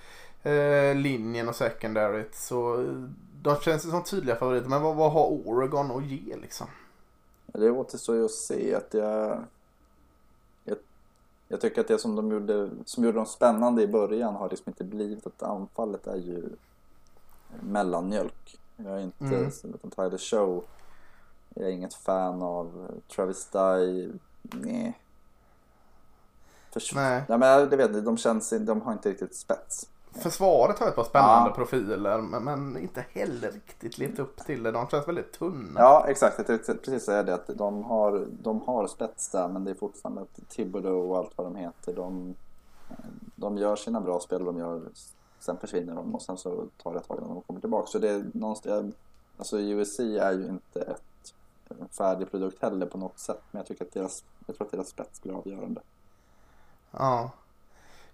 eh, linjen och secondaryt. Så eh, de känns ju som tydliga favoriter. Men vad, vad har Oregon att ge liksom? Det återstår ju att se. Att jag, jag, jag tycker att det som de gjorde, som gjorde dem spännande i början har liksom inte blivit att anfallet är ju mellanmjölk. Jag är inte, Mm. som utan Tyler Show, jag är inget fan av Travis Dye. Nej. Förs- Nej. Nej men jag vet inte, de känns, de har inte riktigt spets. Försvaret har ett par spännande Ja. profiler men, men inte heller riktigt levt upp till det. De känns väldigt tunna. Ja, exakt. Jag tänkte precis säga det. Att de har, de har spets där, men det är fortfarande Thibodeau och allt vad de heter. De, de gör sina bra spel, de gör, sen försvinner de och sen så tar det ett tag innan de kommer tillbaka. Så det är någonstans, alltså USC är ju inte ett, en färdig produkt heller på något sätt. Men jag tycker att deras, jag tror att deras spets blir avgörande. Ja.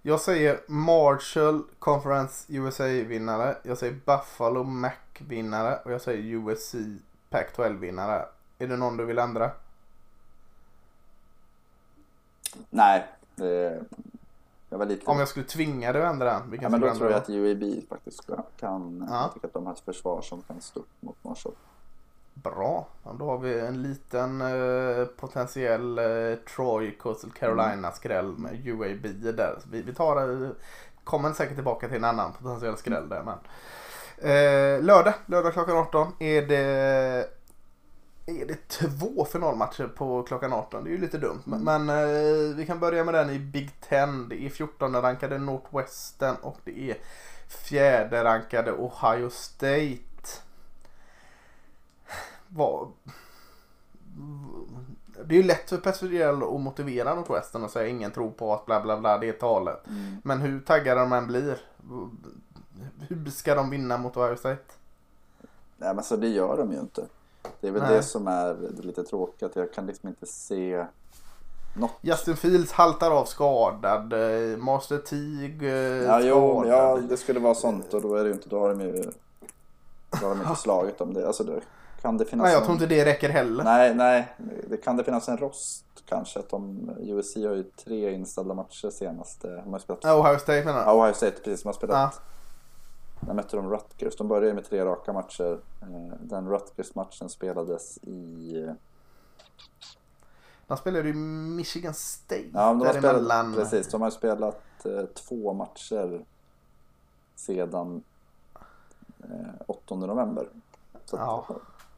Jag säger Marshall Conference USA-vinnare. Jag säger Buffalo Mac-vinnare. Och jag säger USC Pac-12-vinnare. Är det någon du vill ändra? Nej, det, jag var lite... Om jag skulle tvinga dig att ändra en, ja, men då tror jag att UAB faktiskt kan, Ja. tycker att de har ett försvar som kan stå upp mot Marshall. Bra. Då har vi en liten eh, potentiell eh, Troy Coastal Carolina skräll med UAB där. Vi, vi tar, eh, kommer säkert tillbaka till en annan potentiell skräll där. Men. Eh, lördag, lördag klockan 18 är det är det två finalmatcher på klockan 18. Det är ju lite dumt. Men, men eh, vi kan börja med den i Big Ten. Det är 14 rankade Northwestern och det är fjärde rankade Ohio State. Vad... Det är ju lätt för Pescadell att motivera Northwestern och säga ingen tror på att bla bla bla det är talet. Men hur taggade de än blir. Hur ska de vinna mot Ohio State? Nej men så det gör de ju inte. Det är väl Nej. det som är lite tråkigt. Jag kan liksom inte se något. Justin Fields haltar av skadad. eh, Master Teague eh, Ja, jo, skadad. ja, det skulle vara sånt och då är det ju inte, då har de ju då har de inte slagit om det. Alltså det, kan det finnas Nej, jag tror inte det räcker heller. Nej, nej, det kan det finnas en rost kanske. Att de, USC har ju tre inställda matcher senaste. De har spelat, Ja, Ohio State menar ja, du? Ohio State precis, de har spelat. Ja. När mötte de Rutgers. De började med tre raka matcher. Eh, Den Rutgers-matchen spelades i... De spelade ju Michigan State Ja, de har däremellan. spelat, precis, de har spelat eh, två matcher sedan eh, 8 november. Så Ja.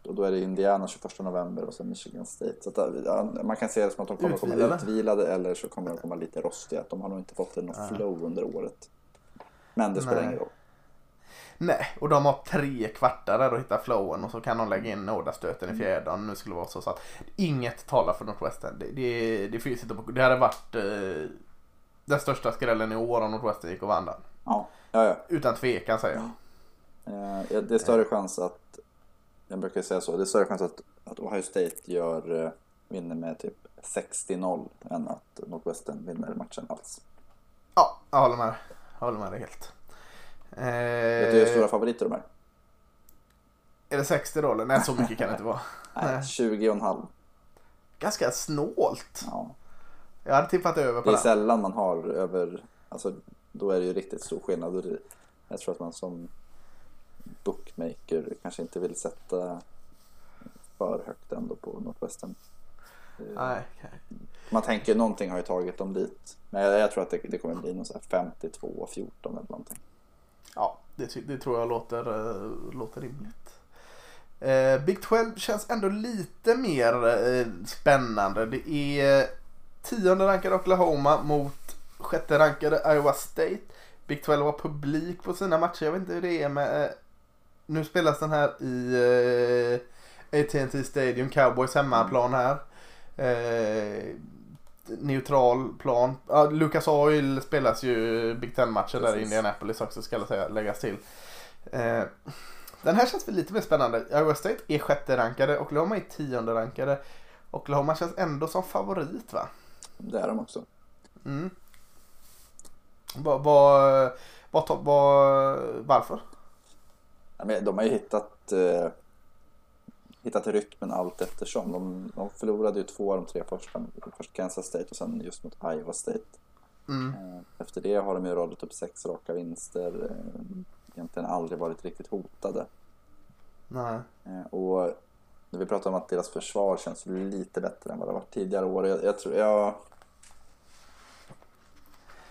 och då är det Indiana 21 november och sen Michigan State. Så att, man kan se det som att de kommer att komma Utvilade. utvilade eller så kommer de komma lite rostiga. De har nog inte fått något flow under året. Men det spelar ingen roll. Nej, och de har tre kvartar där att hitta flowen och så kan de lägga in nådastöten i fjärde om det nu skulle vara så. så att inget talar för Northwestern. Det, det, det finns inte på, Det hade varit eh, den största skrällen i år om Northwestern gick och vann den. Ja, ja, ja. Utan tvekan säger jag. Eh, ja, Det är större chans att, jag brukar säga så, det är större chans att, att Ohio State gör, eh, vinner med typ 60-0 än att Northwestern vinner matchen alls. Ja, jag håller med. Jag håller med dig helt. Vet du hur stora Eh, favoriter de är? är det 60 då eller? Nej, så mycket kan det inte vara. Nej. 20,5. Ganska snålt. Ja. Jag hade tippat över på Det är den. sällan man har över, alltså då är det ju riktigt stor skillnad. Jag tror att man som bookmaker kanske inte vill sätta för högt ändå på Northwestern. Eh, Nej, okej. Man tänker någonting har ju tagit dem dit. Men jag, jag tror att det, det kommer bli någon så här 52-14 eller någonting. Ja, det, det tror jag låter, eh, låter rimligt. Eh, Big 12 känns ändå lite mer eh, spännande. Det är tionde rankade Oklahoma mot sjätte rankade Iowa State. Big 12 har publik på sina matcher. Jag vet inte hur det är med... Eh, nu spelas den här i eh, AT&T Stadium, Cowboys hemmaplan här. Eh, Neutral plan. Ja, Lucas Oil spelas ju Big Ten-matcher där i. Indianapolis också ska jag säga, läggas till. Eh, den här känns väl lite mer spännande. Iowa State är sjätte rankade Oklahoma är tionde rankade Oklahoma känns ändå som favorit va? Det är de också. Mm. Vad, vad, vad, varför? De har ju hittat, eh, hittat rytmen allt eftersom. De, de förlorade ju två av de tre första. Först Kansas State och sen just mot Iowa State. Mm. Eh, Efter det har de ju radat upp sex raka vinster. eh, Egentligen aldrig varit riktigt hotade. Nej. Eh, Och när vi pratar om att deras försvar känns lite bättre än vad det varit tidigare år. Jag, jag tror, jag...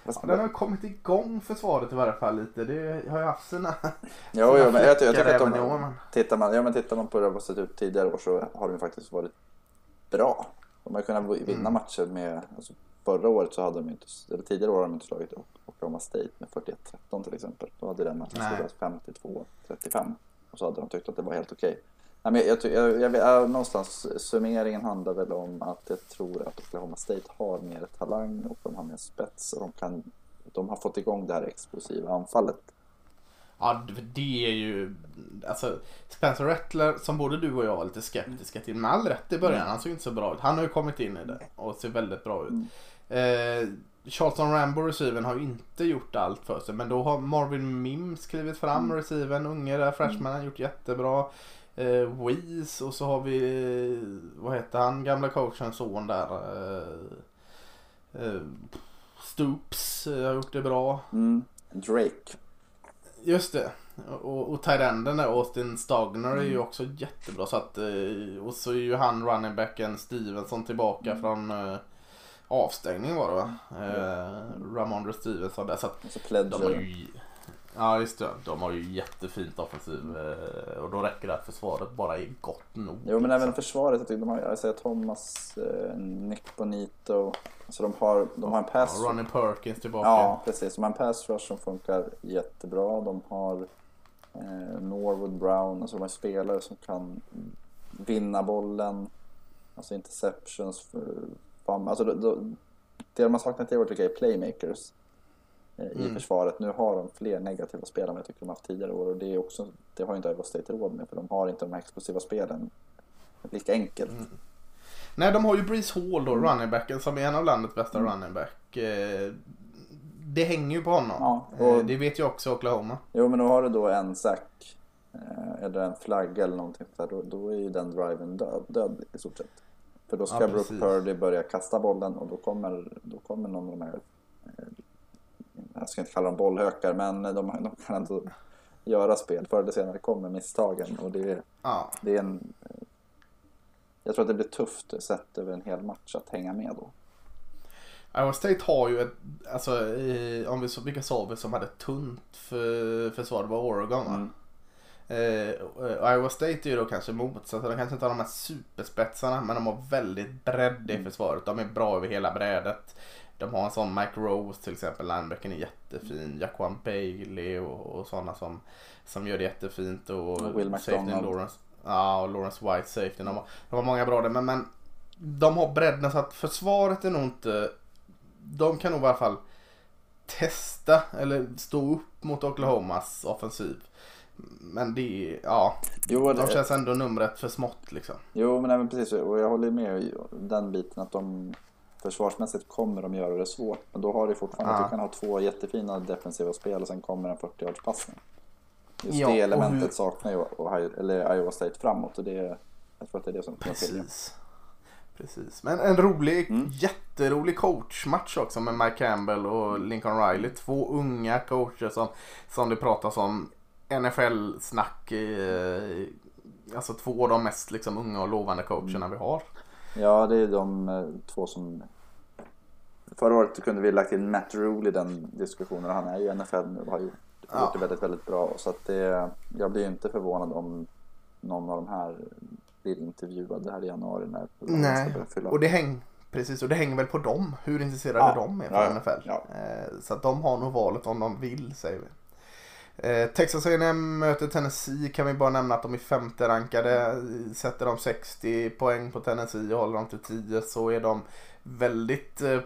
Ja, den har kommit igång försvaret i varje fall lite. Det har ju haft sina, Jo, jo, men jag, jag tycker att de, år, men- tittar, man, ja, men tittar man på hur det har sett ut tidigare år så har de ju faktiskt varit bra. De har kunnat vinna Mm. matcher med, alltså förra året så hade de inte, eller tidigare år har de inte slagit Oklahoma State med 41-13 till exempel. Då hade den matchen slagits 52-35 och så hade de tyckt att det var helt okej. Nej, jag, jag, jag, jag, någonstans summeringen handlar väl om att jag tror att Oklahoma State har mer talang och de har mer spets och de kan de har fått igång det här explosiva anfallet. Ja, det- är ju... Alltså, Spencer Rattler, som både du och jag var lite skeptiska till, med all rätt i början, han såg inte så bra ut. Han har ju kommit in i det och ser väldigt bra ut. Eh, Charlton Rambo, receiven, har ju inte gjort allt för sig, men då har Marvin Mims klivit fram, receiven, unge där, freshman, har gjort jättebra. Eh, Weeze och så har vi, eh, vad heter han, gamla coachens son där. Eh, eh, Stoops eh, har gjort det bra. Mm. Drake. Just det. Och, och tight-enden där, Austin Stagner är ju också jättebra. Så att, eh, och så är ju han running backen Stevenson tillbaka från eh, avstängning var det va? Eh, Ramondre Stevenson där. Så att Och så de har Pledger. ju, ja just det, de har ju jättefint offensiv. Eh, och då räcker det att försvaret bara är gott nog. Jo men även liksom. försvaret, jag tycker de har, jag säger Thomas, eh, Nick Bonito. Alltså de har, de har en pass. Ja, Ronnie Perkins tillbaka. Ja precis, de har en pass rush som funkar jättebra. De har eh, Norwood Brown, alltså de har spelare som kan vinna bollen. Alltså interceptions. För, alltså, då, det de har saknat i år tycker jag är playmakers. I Mm. försvaret. Nu har de fler negativa spelare än jag tycker de haft tidigare år. Och det, är också, det har inte Iowa State råd med. För de har inte de här explosiva spelen lika enkelt. Mm. Nej, de har ju Breeze Hall då, Mm. running backen som är en av landets bästa running back. Eh, det hänger ju på honom. Ja, Eh, och- det vet ju också Oklahoma. Jo men då har du då en sack eh, eller en flagga eller någonting sånt där, då, då är ju den driven död, död i stort sett. För då ska Ja, Brooke. Purdy börja kasta bollen och då kommer, då kommer någon av de här, jag ska inte kalla dem bollhökar, men de, de kan ändå göra spel. Förr eller senare kommer misstagen och det, är- Ja. det är en... Jag tror att det blir tufft sett över en hel match att hänga med då. Iowa State har ju ett, alltså eh, om vi så, vilka sa vi som hade tunt för, försvar? Det var Oregon va? Mm. Eh, Iowa State är ju då kanske motsatt. De kanske inte har de här superspetsarna men de har väldigt bredd i Mm. försvaret. De är bra över hela brädet. De har en sån Mike Rose till exempel. Linebacken är jättefin. Jaquan Bailey och, och sådana som, som gör det jättefint. Och Och Will McDonald. Lawrence. Ja, och Lawrence White safety. De har, de har många bra där. Men, men de har bredden så att försvaret är nog inte... De kan nog i alla fall testa eller stå upp mot Oklahomas offensiv. Men det är, ja, Jo, de det, känns ändå numret för smått liksom. Jo, men även precis. Och jag håller med i den biten att de... försvarsmässigt kommer de göra det svårt. Men då har du fortfarande Ja. att du kan ha två jättefina defensiva spel och sen kommer en 40-yardspassning. Just Ja, det elementet hur- saknar ju Iowa State framåt och det, jag tror att det är det som kommer skilja. Precis. Men en rolig, Mm. jätterolig coachmatch också med Mike Campbell och Lincoln Riley. Två unga coacher som, som det pratas om. NFL-snack. Alltså två av de mest liksom, unga och lovande coacherna vi har. Ja, det är de eh, två som... Förra året kunde vi lagt in Matt Rule i den diskussionen och han är ju NFL nu och har gjort, Ja. gjort det väldigt, väldigt bra. Så att det, jag blir ju inte förvånad om någon av de här blir intervjuade här i januari när Nej, och det, häng, precis, och det hänger väl på dem. Hur intresserade Ja, de är för ja, ja, NFL. ja. Eh, Så att de har nog valet om de vill säger vi. Eh, Texas A&M möter Tennessee kan vi bara nämna att de är femte rankade. Sätter de 60 poäng på Tennessee och håller dem till 10 så är de väldigt eh,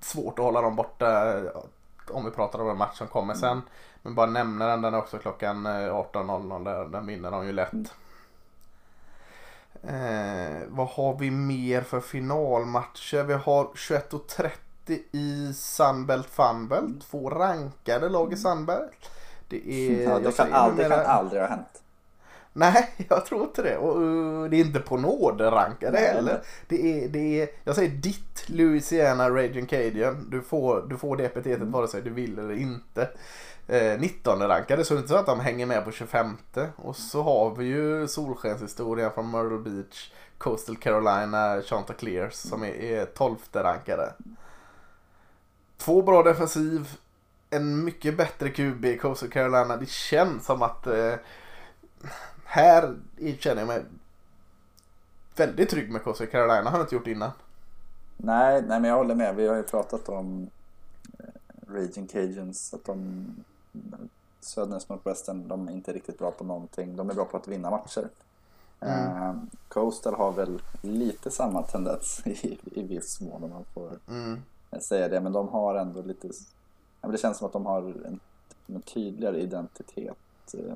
svårt att hålla dem borta eh, om vi pratar om en match som kommer sen. Men bara nämna den, den är också klockan eh, 18.00 där, den vinner de ju lätt. Mm. Eh, vad har vi mer för finalmatcher? Vi har 21.30 i Sunbelt Funbelt. Två rankade lag i Sunbelt. Det är... Mm. ja, det, kan aldrig, numera- kan aldrig ha hänt. Nej, jag tror inte det. Och uh, det är inte på nåder rankade Nej, heller. Det är, det är, jag säger ditt Louisiana Raging Cajun. Du får, du får det epitetet Mm. vare sig du vill eller inte. Eh, 19 rankade så det är inte så att de hänger med på 25. Och så har vi ju solskenshistorien från Myrtle Beach, Coastal Carolina, Chanticleers som är, är 12 rankade. Två bra defensiv, en mycket bättre QB i Coastal Carolina. Det känns som att eh, här känner jag mig väldigt trygg med Coastal Carolina. Har jag inte gjort innan. Nej, nej, men jag håller med. Vi har ju pratat om eh, Raging Cajuns, att de Söderns Northwestern, de är inte riktigt bra på någonting. De är bra på att vinna matcher. Mm. Eh, Coastal har väl lite samma tendens i, i viss mån om man får Mm. säga det. Men de har ändå lite, men det känns som att de har en, en tydligare identitet eh,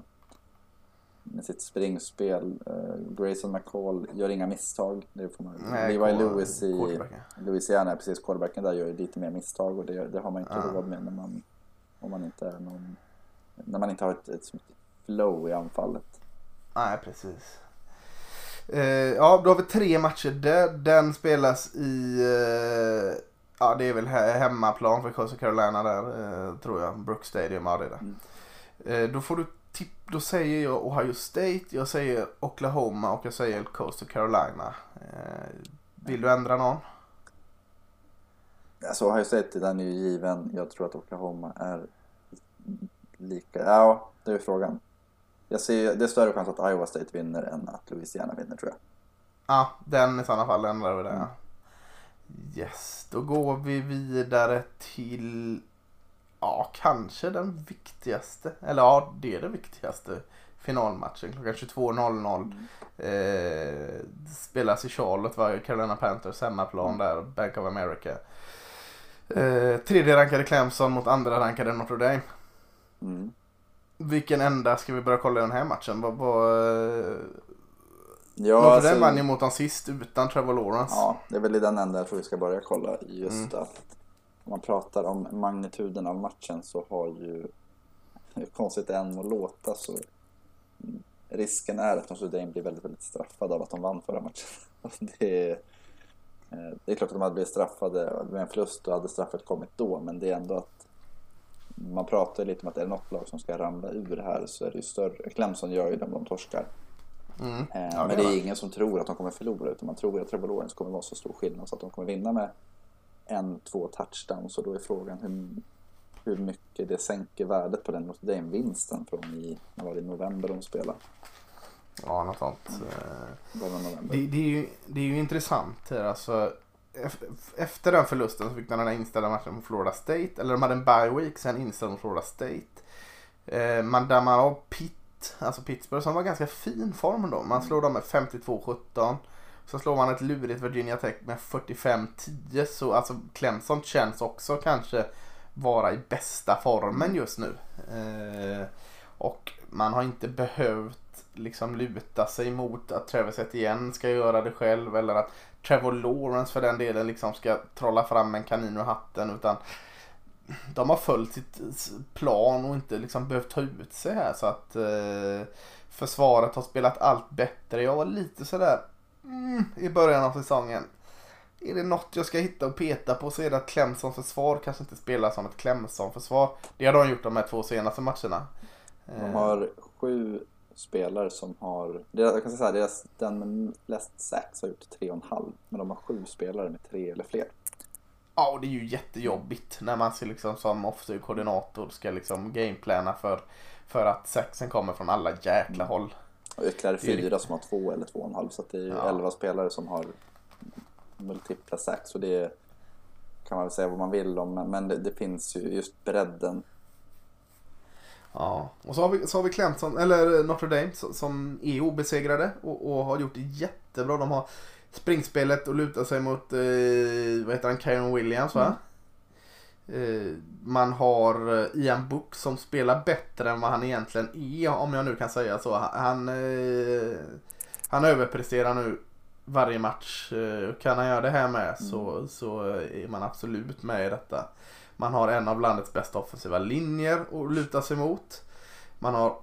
med sitt springspel. Eh, Grayson McCall gör inga misstag. Det får man, Nej, Levi Lewis i. Louisiana, precis quarterbacken där, gör lite mer misstag och det, det har man inte Ja. råd med när man, om man inte är någon, när man inte har ett, ett sånt flow i anfallet. Nej, precis. Eh, ja, då har vi tre matcher där. Den spelas i... Eh, ja, det är väl he- hemmaplan för Coastal Carolina där, eh, tror jag. Brook Stadium, ja det är det. Mm. Eh, då får du tipp... Då säger jag Ohio State, jag säger Oklahoma och jag säger Coastal Carolina. Eh, vill du ändra någon? Alltså Ohio State, den är ju given. Jag tror att Oklahoma är lika, ja det är frågan. Jag ser, det är större chans att Iowa State vinner än att Louisiana vinner tror jag. Ja, den i sådana fall ändrar vi det. Mm. Yes, då går vi vidare till ja, kanske den viktigaste, eller ja, det är det viktigaste finalmatchen klockan 22.00. Eh, spelas i Charlotte, var Carolina Panthers hemmaplan där, Bank of America. Eh, tredje rankade Clemson mot andra rankade Notre Dame. Mm. Vilken ända ska vi börja kolla i den här matchen? Vad, vad, Ja, Notre alltså- Dame vann ju mot dem sist utan Trevor Lawrence. Ja, det är väl i den änden jag tror vi ska börja kolla. Just Mm. att om man pratar om magnituden av matchen så har ju, hur konstigt det än må låta, så risken är att Notre Dame blir väldigt, väldigt straffade av att de vann förra matchen. Det är, eh, det är klart att de hade blivit straffade med en förlust och hade straffet kommit då, men det är ändå att man pratar lite om att är det något lag som ska ramla ur här så är det ju större. Clemson gör ju det om de torskar. Mm. Eh, Ja, men det är ingen som tror att de kommer förlora utan man tror att Trevor Lawrence kommer vara så stor skillnad så att de kommer vinna med en, två touchdowns och då är frågan hur, hur mycket det sänker värdet på den Notre Dame-vinsten från i, när var det, i november de spelade? Ja, något sånt. Eh, av november. Det, det, är ju, det är ju intressant här. Alltså, ef- efter den förlusten så fick de den här inställda matchen mot Florida State. Eller de hade en bye week, sen inställd mot Florida State. Eh, man dammar av Pitt, alltså Pittsburgh som var ganska fin form då. Man slår dem med 52-17. Så slår man ett lurigt Virginia Tech med 45-10. Så alltså Clemson känns också kanske vara i bästa formen just nu. Eh, och man har inte behövt liksom luta sig mot att Travis Etienne ska göra det själv eller att Trevor Lawrence för den delen liksom ska trolla fram en kanin ur hatten utan de har följt sitt plan och inte liksom behövt ta ut sig här så att eh, försvaret har spelat allt bättre. Jag var lite sådär mm, i början av säsongen. Är det något jag ska hitta och peta på så är det att Clemson försvar kanske inte spelar som ett Clemson försvar. Det har de gjort de här två senaste matcherna. De har sju spelare som har, jag kan säga här, deras, den med flest sacks har gjort tre och en halv. Men de har sju spelare med tre eller fler. Ja, och det är ju jättejobbigt när man ska liksom som offensiv-koordinator ska liksom gameplana för, för att sexen kommer från alla jäkla håll. Och ytterligare fyra som har två eller två och en halv. Så det är ju Ja. elva spelare som har multipla sacks. Och det kan man väl säga vad man vill om. men- det, det finns ju just bredden. Ja, och så har vi, så har vi Clemson, eller Notre Dame som- som är obesegrade och, och har gjort det jättebra. De har springspelet och lutar sig mot, eh, vad heter han, Kyron Williams va? Eh, man har eh, Ian Book som spelar bättre än vad han egentligen är om jag nu kan säga så. Han, eh, han överpresterar nu varje match. Eh, Kan han göra det här med så, så är man absolut med i detta. Man har en av landets bästa offensiva linjer att luta sig mot. Man har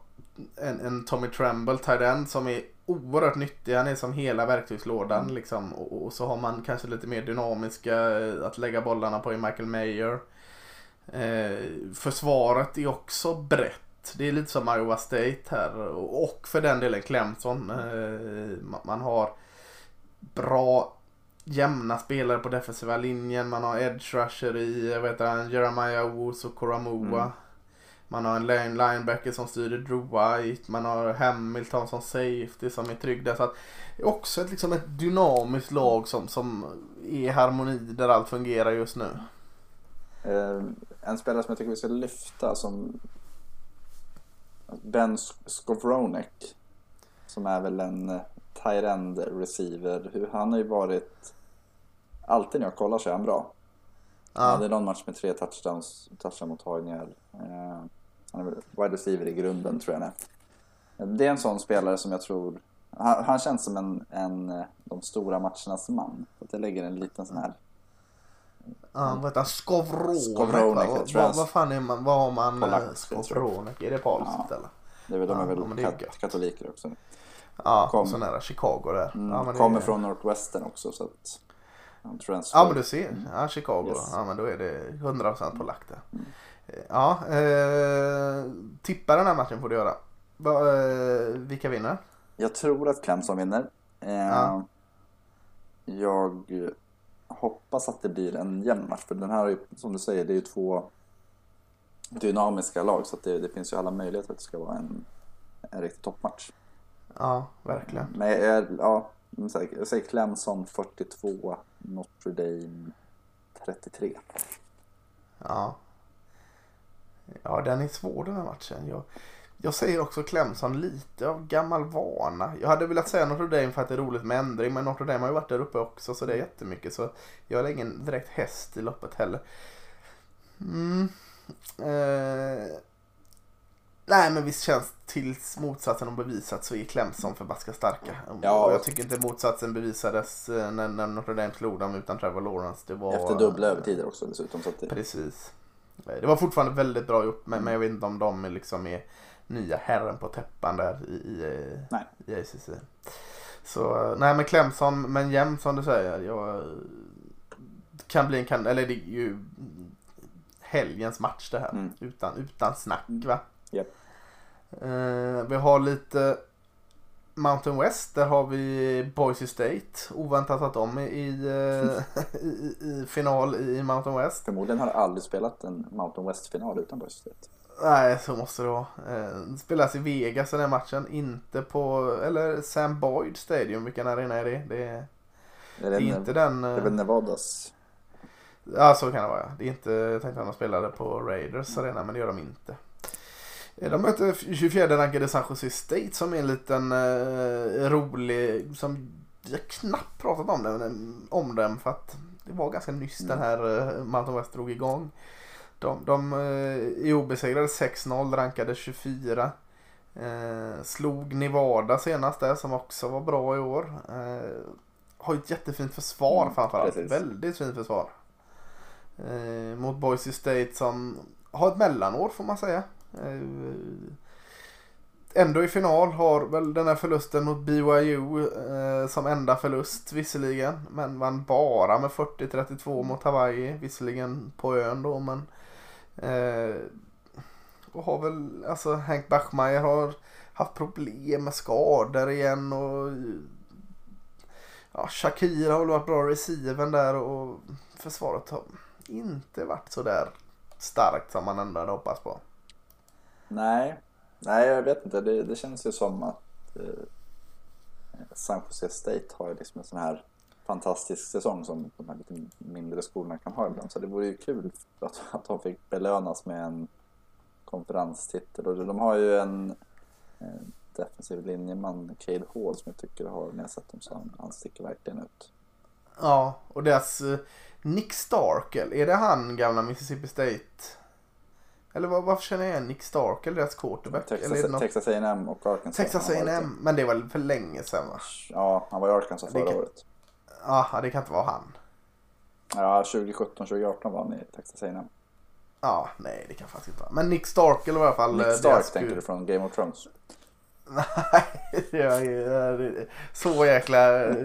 en, en Tommy Tremble, tight end, som är oerhört nyttig. Han är som hela verktygslådan liksom. Och, och så har man kanske lite mer dynamiska eh, att lägga bollarna på i Michael Mayer. Eh, försvaret är också brett. Det är lite som Iowa State här. Och för den delen Clemson. Eh, ma- man har bra jämna spelare på defensiva linjen. Man har edge rusher i vad heter han, Jeremiah Owusu och Koramoa. Mm. Man har en line linebacker som styr Drew White. Man har Hamilton som safety som är trygg där. Så att det är också ett, liksom ett dynamiskt lag som, som är i harmoni där allt fungerar just nu. Eh, en spelare som jag tycker vi ska lyfta som Ben Skowronek. Som är väl en eh, tight end receiver. Hur, han har ju varit... Alltid när jag kollar så är han bra. Han Ja, hade någon match med tre touchdowns, touchdown-mottagningar. Eh, han är väl wide receiver i grunden tror jag han är. Det är en sån spelare som jag tror... Han, han känns som en, en de stora matchernas man. Så att jag lägger en liten sån här vad heter han? Skovronek jag Vad, vad, vad fan är man? Vad har man? Polack, eh, tror. Skovronek? Är det polskt Ja. eller? Det är väl, de är väl ja, det är kat- katoliker också. Ja, Kom. så nära Chicago där. Mm, Ja, det kommer är- från Northwestern också så att... Han transfer. Ja men du ser, ja, Chicago. Yes. Ja men då är det 100% på lack där. Eh, Ja, eh, tippa den här matchen får du göra. Va, eh, vilka vinner? Jag tror att Clemson vinner. Eh, Ja. Jag hoppas att det blir en jämn match. För den här är ju, som du säger, det är ju två dynamiska lag. Så det, det finns ju alla möjligheter att det ska vara en, en riktig toppmatch. Ja, verkligen. Men jag, ja, jag säger- jag säger Clemson 42, Notre Dame 33. Ja. Ja, den är svår den här matchen. Jag, jag säger också Clemson lite av gammal vana. Jag hade velat säga Notre Dame för att det är roligt med ändring. Men Notre Dame har ju varit där uppe också så det är jättemycket. Så jag har ingen direkt häst i loppet heller. Mm. Eh. Nej men visst känns tills motsatsen har bevisats så är Clemson förbaskat starka. Ja. Och jag tycker inte motsatsen bevisades eh, när, när Notre Dame slog dem utan Trevor Lawrence. Det var, Efter dubbla övertider också dessutom. Så att det, Precis. Det var fortfarande väldigt bra gjort men, men jag vet inte om de liksom är nya herren på täppan där i, i, i ACC. Så nej men Clemson men jämnt som du säger. Jag, kan bli en kan eller det är ju helgens match det här. Mm. Utan, utan snack va. Japp. Eh, vi har lite Mountain West, där har vi Boise State. Oväntat att de är i, eh, i, i, final i Mountain West. förmodligen har aldrig spelat en Mountain West-final utan Boise State. Nej, så måste det vara. Eh, det spelas i Vegas den här matchen. Inte på, eller Sam Boyd Stadium. Vilken arena är det? Det är, Är det det, är inte den... det är eh, väl Nevadas? Ja, så kan det vara. Det är inte, jag tänkte att de spelade på Raiders arena, men det gör de inte. De möter 24 rankade San Jose State som är en liten eh, rolig, som vi har knappt pratat om den, om den för att det var ganska nyss den här eh, Mountain West drog igång. De, de eh, är obesegrade 6-0, rankade 24. Eh, slog Nevada senast där som också var bra i år. Eh, har ett jättefint försvar Mm, framförallt. precis. Väldigt fint försvar. Eh, mot Boise State som har ett mellanår får man säga. Eh, ändå i final har väl den här förlusten mot BYU eh, som enda förlust visserligen. Men vann bara med 40-32 mot Hawaii. Visserligen på ön då men. Eh, och har väl, alltså Hank Bachmeier har haft problem med skador igen och ja, Shakir har väl varit bra receiven där och försvaret har inte varit så där starkt som man ändå hade hoppats på. Nej, nej jag vet inte. Det, det känns ju som att eh, San Jose State har ju liksom en sån här fantastisk säsong som de här lite mindre skolorna kan ha ibland. Så det vore ju kul att, att de fick belönas med en konferenstitel. Och de har ju en eh, defensiv linjeman, Cade Hall, som jag tycker har, när jag sett dem så han, han sticker verkligen ut. Ja, och deras eh, Nick Starkel, är det han gamla Mississippi State? Eller vad, varför känner jag igen Nick Starkel, deras quarterback? Eller är det Texas, något? Texas A&M och Arkansas. Texas A&M men det var väl för länge sedan va? Ja, han var i Arkansas förra kan- året. Ja, det kan inte vara han. Ja, 2017-2018 var han i Texas A&M. Ja, nej det kan faktiskt inte vara. Men Nick Starkel var i alla fall Nick eh, Stark deras tänker du från Game of Thrones? Nej, jag är så jäkla... eh,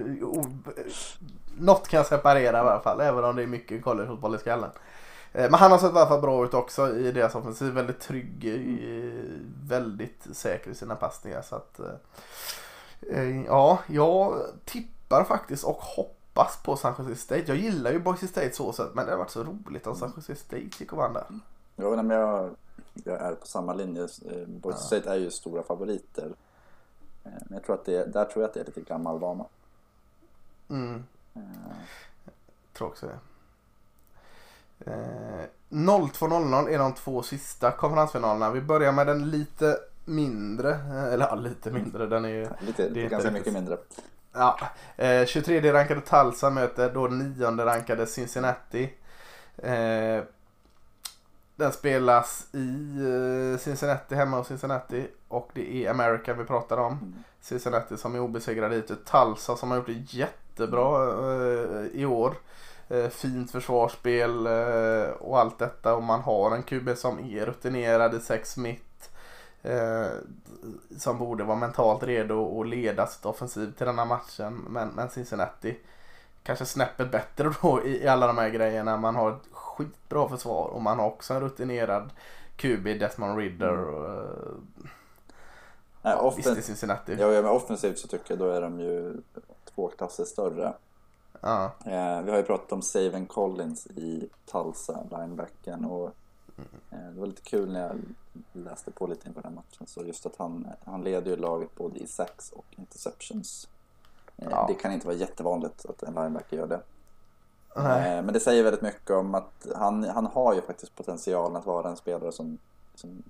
Något kan jag separera i alla fall, även om det är mycket collegefotboll i skallen. Eh, Men han har sett i alla fall bra ut också i deras offensiv. Väldigt trygg, i- väldigt säker i sina passningar. Så att, eh, eh, ja, jag tippar faktiskt och hoppas på San Jose State. Jag gillar ju Boise State så sett, men det har varit så roligt om San Jose State gick och vann där. Ja, men jag, jag är på samma linje. Boise State är ju stora favoriter. Men jag tror att det, där tror jag att det är lite gammal vana. Mm. Eh, Tror också det. Eh, 02.00 är de två sista konferensfinalerna. Vi börjar med den lite mindre. eh, Eller ja, lite mindre. Den är ju... Lite, Det är ganska mycket mindre. Ja, eh, 23 rankade Tulsa möter då 9 rankade Cincinnati. Eh, den spelas i eh, Cincinnati, hemma hos Cincinnati. Och det är American vi pratar om. Mm. Cincinnati som är obesegrade hittills. Tulsa som har gjort det jättebra eh, i år. Eh, fint försvarsspel eh, och allt detta. Och man har en QB som är rutinerad i sex mitt. Eh, som borde vara mentalt redo att leda sitt offensiv till den här matchen. Men, men Cincinnati kanske snäppet bättre då i, alla de här grejerna. Man har ett skitbra försvar och man har också en rutinerad QB, Desmond Ridder. Och, eh, Nej, ja, visst, är Cincinnati. ja, ja, men offensivt så tycker jag då är de ju två klasser större. Ja. Eh, vi har ju pratat om Saven Collins i Tulsa, linebacken. Och, eh, det var lite kul när jag läste på lite inför den här matchen. Så just att han, han leder ju laget både i sacks och interceptions. Eh, Ja. Det kan inte vara jättevanligt att en linebacker gör det. Nej. Men det säger väldigt mycket om att han, han har ju faktiskt potentialen att vara en spelare som, som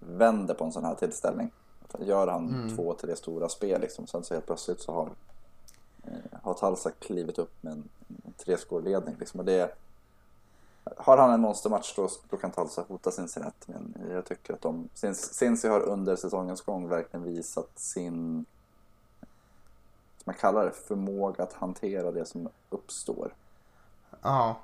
vänder på en sån här tillställning. Gör han Mm. två, tre stora spel liksom, sen så helt plötsligt så har, Eh, har Talsa klivit upp med en, en treskårledning. Liksom. Och det, har han en monstermatch då, då kan Talsa hota Cincinnati. Men jag tycker att de, Cincy har under säsongens gång verkligen visat sin som man kallar det, förmåga att hantera det som uppstår. Ja.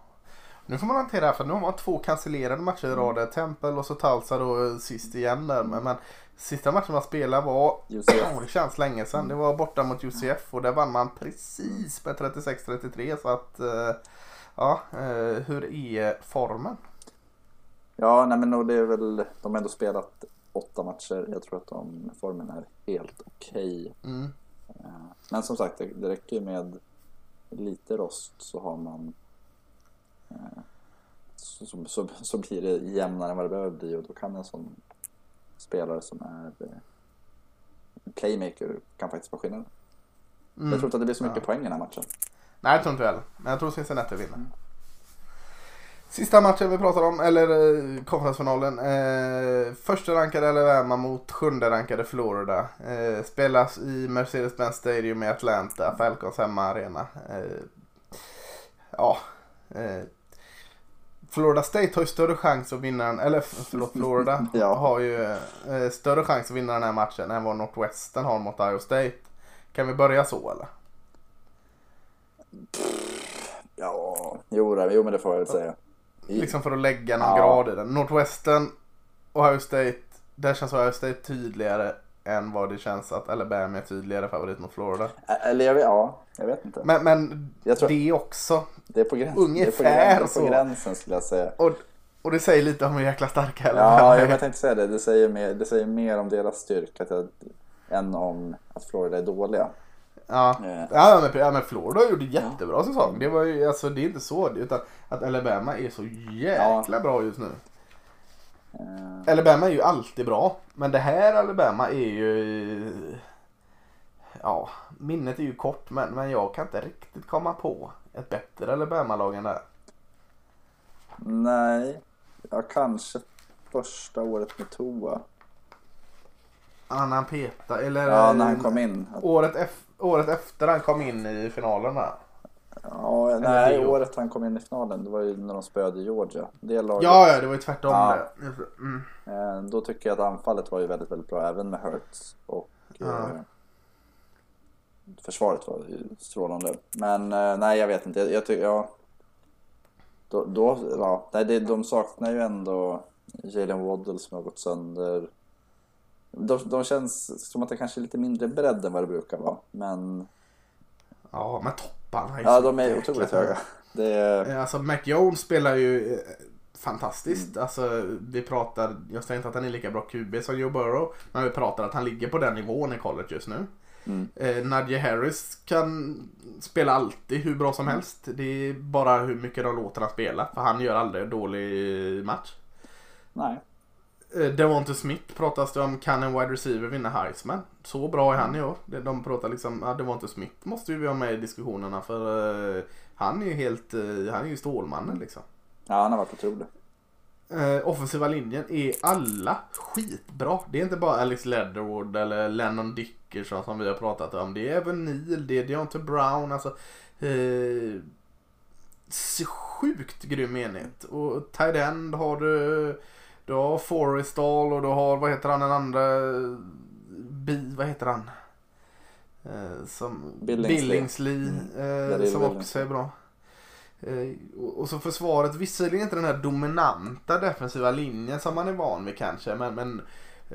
Nu får man hantera det här för nu har man två cancellerade matcher i rad. Tempel och så Talsa då eh, sist igen där. Men, men sista matchen man spelade var, oh, det känns länge sedan. Det var borta mot UCF och där vann man precis med 36-33. Så att, eh, ja, eh, hur är formen? Ja, nej men det är väl, de har ändå spelat åtta matcher. Jag tror att de, formen är helt okej. Mm. Eh, Men som sagt, det, räcker ju med lite rost så har man så, så, så, så blir det jämnare än vad det behöver bli och då kan en sån spelare som är eh, playmaker kan faktiskt vara skillnad. Mm. Jag tror inte att det blir så mycket Ja. poäng i den här matchen. Nej, jag tror inte väl. Men jag tror Cincinnati vinner. Sista matchen vi pratar om, eller eh, konferensfinalen. Eh, första rankade Alabama mot sjunde rankade Florida. Eh, spelas i Mercedes-Benz Stadium i Atlanta, Falcons hemmaarena. Eh, ja. Florida State har ju större chans att vinna den, eller förlåt Florida Ja. har ju eh, större chans att vinna den här matchen än vad Northwestern har mot Iowa State. Kan vi börja så eller? Ja, jo, jo men det får jag väl säga. Liksom för att lägga någon Ja. grad i den. Northwestern, Ohio State. Där känns Ohio State tydligare än vad det känns att Alabama är tydligare favorit mot Florida. eller jag vet, ja, jag vet inte. Men, men Jag tror- det också. det är på gränsen. ungefär det är på, gränsen, så. på gränsen skulle jag säga. Och, och det säger lite om hur jäkla starka Ja, Alabama jag är. tänkte säga det. Det säger mer, det säger mer om deras styrka till, än om att Florida är dåliga. Ja. Eh, Ja, men, ja men Florida gjorde jättebra säsong. Det var ju, alltså det är inte så. Utan att Alabama är så jäkla bra just nu. Eh, Alabama är ju alltid bra. Men det här Alabama är ju... Ja, minnet är ju kort men, men jag kan inte riktigt komma på ett bättre Alabama-lag än det här. nej, ja, kanske första året med Toa. Han petade, eller... Ja, när han kom in. Året, ef- året efter han kom in i finalen där. Ja, nej, året han kom in i finalen, det var ju när de spöade Georgia. Det laget, Ja, ja, det var ju tvärtom Ja. Mm. eh, då tycker jag att anfallet var ju väldigt, väldigt bra, även med Hurts. Och Ja. eh, försvaret var ju strålande. Men eh, nej, jag vet inte. Jag, jag tycker, ja. Då, då, ja, nej, det, de saknar ju ändå Jalen Waddle som har gått sönder. De, de känns som att det kanske är lite mindre bredd än vad det brukar vara. Men Ja, men topparna är ja, de är otroligt höga. Det är, Eh, Alltså Mac Jones spelar ju eh, fantastiskt. Mm. Alltså vi pratar, jag säger inte att han är lika bra QB som Joe Burrow. Men vi pratar att han ligger på den nivån i college just nu. mm, Eh, Harris kan spela alltid hur bra som Mm. helst. Det är bara hur mycket de låter han spela. För han gör aldrig en dålig match. nej. Eh, Devonte Smith pratas det om, kan en wide receiver vinna Heisman? Så bra är han i år. De pratar liksom, ja, Devonte Smith måste ju vi ha med i diskussionerna för eh, han är ju helt, eh, han är ju stålmannen liksom. Ja, han har varit otrolig. Eh, offensiva linjen är alla skitbra. Det är inte bara Alex Leatherwood eller Lennon Dickerson som vi har pratat om. Det är även Neil, det är Deontay Brown. Alltså, så sjukt grym enhet. Och tight end har du, du har Forrestal och du har, vad heter han den andra? Bi, vad heter han? Eh, som Billingsley. Billingsley Ja, eh, är som också är bra. Eh, och- och så försvaret, visserligen inte den här dominanta defensiva linjen som man är van vid kanske. Men, men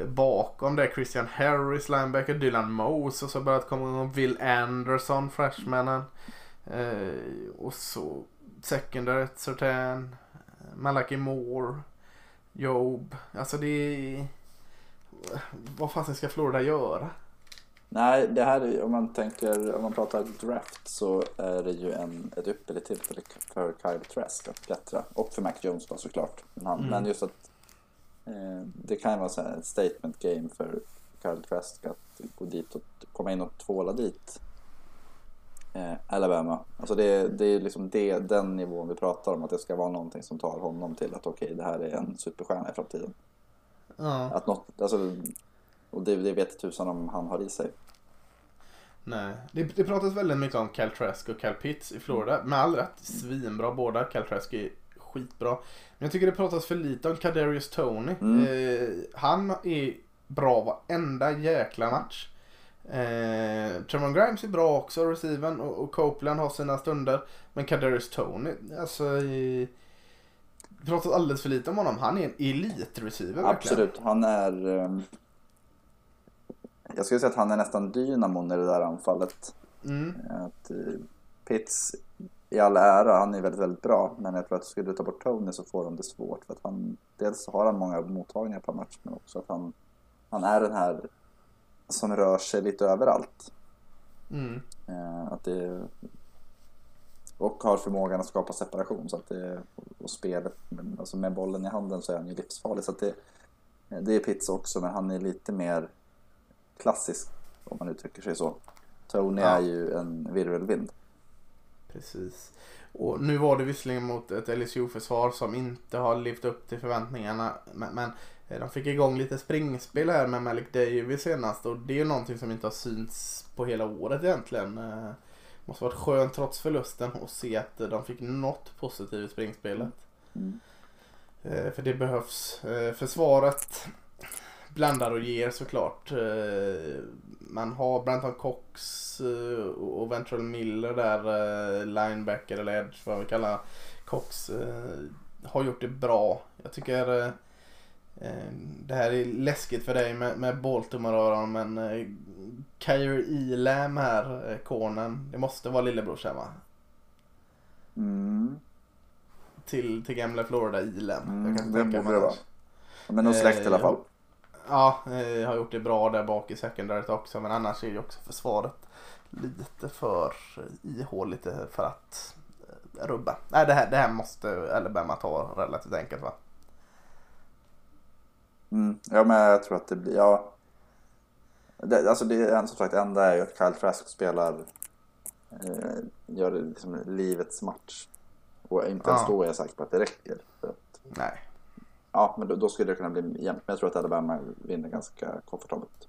bakom det Christian Harris, linebacker, Dylan Mose och så börjat komma igång Will Anderson, freshmanen. Eh, och så secondary, Sertan, Malachi Moore, Job. Alltså det är... Vad fasen ska Florida göra? Nej, det här är, om man tänker, om man pratar draft så är det ju en, ett ypperligt tillfälle för Kyle Trask att klättra. Och för Mac Jones då såklart. Men, han, Mm. men just att eh, det kan ju vara så ett statement game för Kyle Trask att gå dit och komma in och tvåla dit Alabama. Alltså det, det är liksom det, den nivån vi pratar om, att det ska vara någonting som tar honom till att okej, det här är en superstjärna i framtiden. Ja. Att något, alltså, och det, det vet tusan om han har i sig. Nej, det, det pratas väldigt mycket om Cal Trask och Cal Pitts i Florida. Med all rätt, svinbra båda. Cal Trask är skitbra. Men jag tycker det pratas för lite om Kadarius Tony. Mm. Eh, han är bra varenda jäkla match. Eh, Tremon Grimes är bra också, receiven och, och Copeland har sina stunder. Men Kadarius Tony, alltså... Eh, det pratas alldeles för lite om honom. Han är en elitreceiver. Absolut, han är... ehm, Jag skulle säga att han är nästan dynamon i det där anfallet. Mm. Att, eh, Pitts i all ära, han är väldigt, väldigt bra. Men jag tror att skulle du ta bort Tony så får de det svårt. För att han, dels har han många mottagningar per match, men också att han, han är den här som rör sig lite överallt. Mm. Eh, att det, och har förmågan att skapa separation. Så att det, och spelet, alltså med bollen i handen så är han ju livsfarlig. Så det, det är Pitts också, men han är lite mer klassisk om man uttrycker sig så. Tony Ja. är ju en virvelvind. Precis. Och nu var det visserligen mot ett LSU-försvar som inte har levt upp till förväntningarna. Men, men de fick igång lite springspel här med Malik Davis senast. Och det är någonting som inte har synts på hela året egentligen. Eh, Måste varit skönt trots förlusten att se att eh, de fick något positivt i springspelet. Mm. Eh, För det behövs. Eh, Försvaret. blandar och ger såklart. Eh, Man har Branton Cox eh, och Ventral Miller där, eh, linebacker eller edge vad vi kallar Cox. eh, Har gjort det bra. Jag tycker eh, eh, det här är läskigt för dig med, med Baltimore men eh, Kyrie Elam här, eh, konen. Det måste vara lillebrorsan va? Mm. Till, till gamla Florida Elam. Mm, Jag kan det tänka borde mig det vara. Men nog släkt i alla Eh, fall. Ja, eh, har gjort det bra där bak i secondaryt också. Men annars är ju också försvaret lite för ihåligt för att eh, rubba. Nej, det här, det här måste Alabama ta relativt enkelt va? Mm. Ja, men jag tror att det blir... Ja. Det, alltså det är som sagt enda är ju att Kyle Trask spelar eh, gör liksom livets match. Och inte ens Ja. då är jag säker på att det räcker. Att, Nej. ja, men då, då skulle det kunna bli jämnt. Men jag tror att Alabama vinner ganska komfortabelt.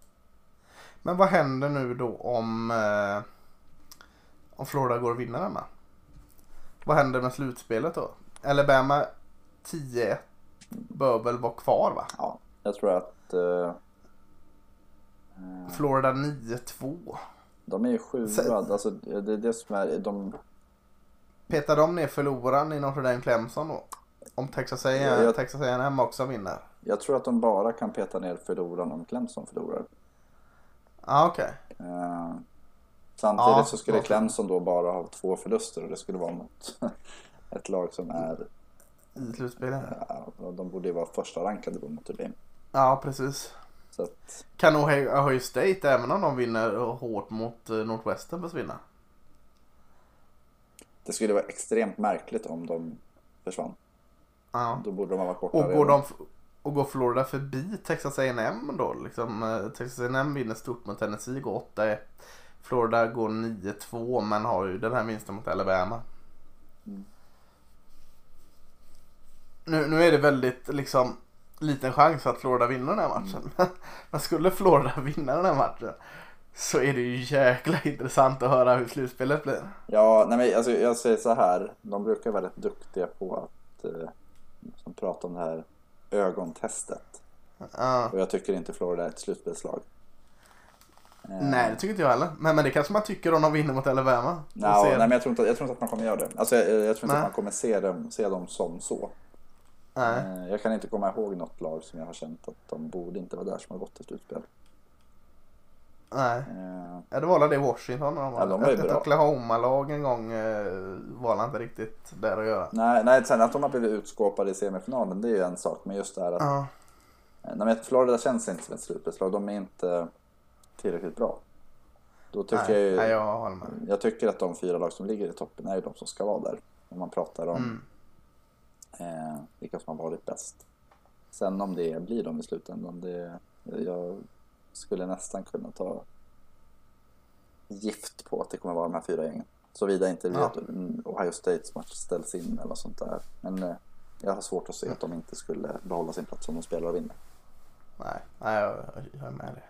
Men vad händer nu då om, eh, om Florida går och vinner denna? Vad händer med slutspelet då? Alabama 10 bör väl vara kvar va? Ja, jag tror att eh, Florida 9-2. de är ju sjua. Alltså, det är det som är... De, Petar de ner förloraren i Notre Dame Clemson då? Om Texas A&M Ja, jag- Texas A&M också vinner? jag tror att de bara kan peta ner förloraren om Clemson förlorar. Ja ah, okej. Eh, samtidigt Ja, så skulle okej. Clemson då bara ha två förluster och det skulle vara mot ett lag som är, I slutspelet. ja, de borde ju vara första rankade på Notre Dame. Ja precis. Så att, Kan Ohio State även om de vinner hårt mot eh, Northwestern försvinna? det skulle vara extremt märkligt om de försvann. Ja. Då borde de ha varit borta Och går, de, och går Florida förbi Texas A&M då? Liksom, eh, Texas A&M vinner stort mot Tennessee, går 8-1. Florida går 9-2 men har ju den här vinsten mot Alabama. Mm. Nu, nu är det väldigt liksom liten chans att Florida vinner den här matchen. Mm. Men skulle Florida vinna den här matchen så är det ju jäkla intressant att höra hur slutspelet blir. Ja, nej men alltså, jag säger så här. De brukar vara rätt duktiga på att eh, som prata om det här ögontestet. Ja. Och jag tycker inte Florida är ett slutspelslag. Eh, Nej det tycker inte jag heller. Men, men det kanske man tycker om de vinner mot Alabama. No, nej, men jag tror, inte, jag tror inte att man kommer göra det. Alltså, jag, jag tror inte Nej. att man kommer se dem, se dem som så. Nej. Eh, Jag kan inte komma ihåg något lag som jag har känt att de borde inte vara där som har gått till slutspel. Nej. Eh, Ja, det var väl det Washington. De Ja, de var ju ett bra. Oklahoma-lag en gång eh, var inte riktigt där att göra. Nej, nej, sen att de har blivit utskåpade i semifinalen det är ju en sak. Men just det här att Ja. nej, men Florida känns inte som ett slutspelslag. De är inte tillräckligt bra. Då tycker Nej, jag, ju, nej, jag jag tycker att de fyra lag som ligger i toppen är ju de som ska vara där. Om man pratar om Mm. Eh, vilka som har varit bäst. Sen om det blir de i slutändan, det, jag skulle nästan kunna ta gift på att det kommer vara de här fyra gängen. Såvida inte Ja. Ohio States match ställs in eller sånt där. Men eh, jag har svårt att se att de inte skulle behålla sin plats om de spelar och vinner. Nej, nej jag, jag är med det. Eh,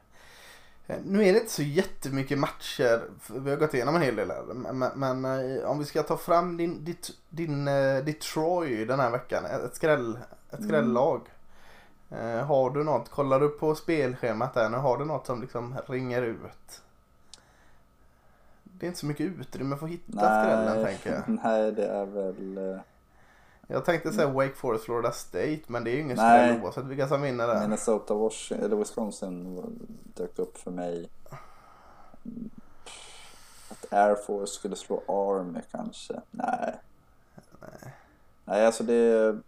Nu är det inte så jättemycket matcher. Vi har gått igenom en hel del här. Men, men, eh, om vi ska ta fram din, ditt, din eh, Detroit den här veckan. Ett, skräll, ett Mm. skrällag. Eh, har du något? Kollar du på spelschemat där nu? Har du något som liksom ringer ut? Det är inte så mycket utrymme för att hitta skrällen tänker jag. nej, det är väl... Jag tänkte säga Wake Forest Florida State men det är ju ingen Nej. skräll oavsett vilka som vinner där. Minnesota, Washington, eller Wisconsin dök upp för mig. Mm, Att Air Force skulle slå Army kanske? Nej. Nej, alltså det är...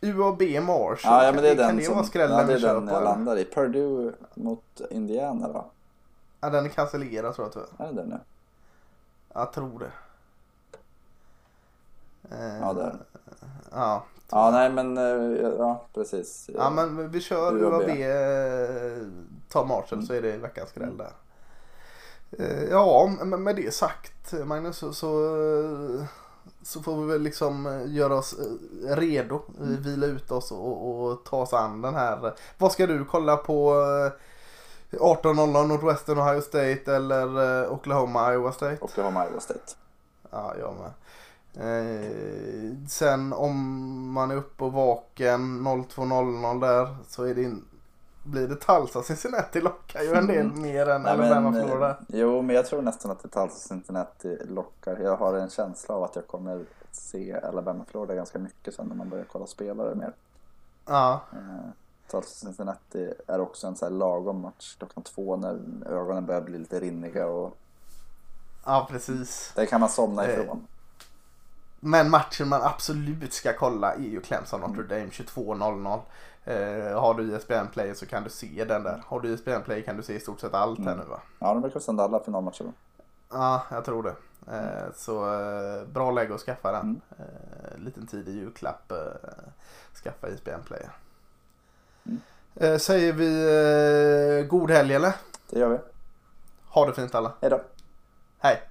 UAB Marshall. Ja, ja men det är kan den det som... vara skrällen ja, det är den jag landar i. Purdue mot Indiana då? Ja, den är cancellerad tror jag tyvärr. Är det den nu? Jag tror det. Eh, Ja, det. Ja. Ja, nej men... eh, Ja, precis. ja, men vi kör UAB. Tar Marshall så är det veckans skräll där. Eh, Ja, med det sagt Magnus så, så, så får vi väl liksom göra oss redo. Mm. Vila ut oss och, och ta oss an den här. Vad ska du kolla på? eh, 18.00 Northwestern Ohio State eller Oklahoma Iowa State? Oklahoma Iowa State. Ja, jag med. Eh, sen om man är uppe och vaken 02.00 där så är det in, blir det Tulsa Cincinnati lockar ju en del Mm. mer än Alabama Florida. eh, Jo, men jag tror nästan att det Tulsa Cincinnati lockar. Jag har en känsla av att jag kommer se Alabama Florida ganska mycket sen när man börjar kolla spelare mer. Ja, Eh, Tulsa Cincinnati är också en så här lagom match klockan två när ögonen börjar bli lite rinniga och ja precis. där kan man somna Eh, ifrån. Men matchen man absolut ska kolla är ju Clemson Notre Dame 22.00. Eh, har du ISBN Play så kan du se den där. Har du ISBN Play kan du se i stort sett allt här nu va? Ja, de brukar sända alla finalmatcher. Ja, jag tror det. Eh, så eh, bra läge att skaffa den. Mm. Eh, liten tidig julklapp. Eh, skaffa ISBN Play. Mm. Eh, säger vi eh, god helg eller? Det gör vi. Ha det fint alla. Hej då. Hej!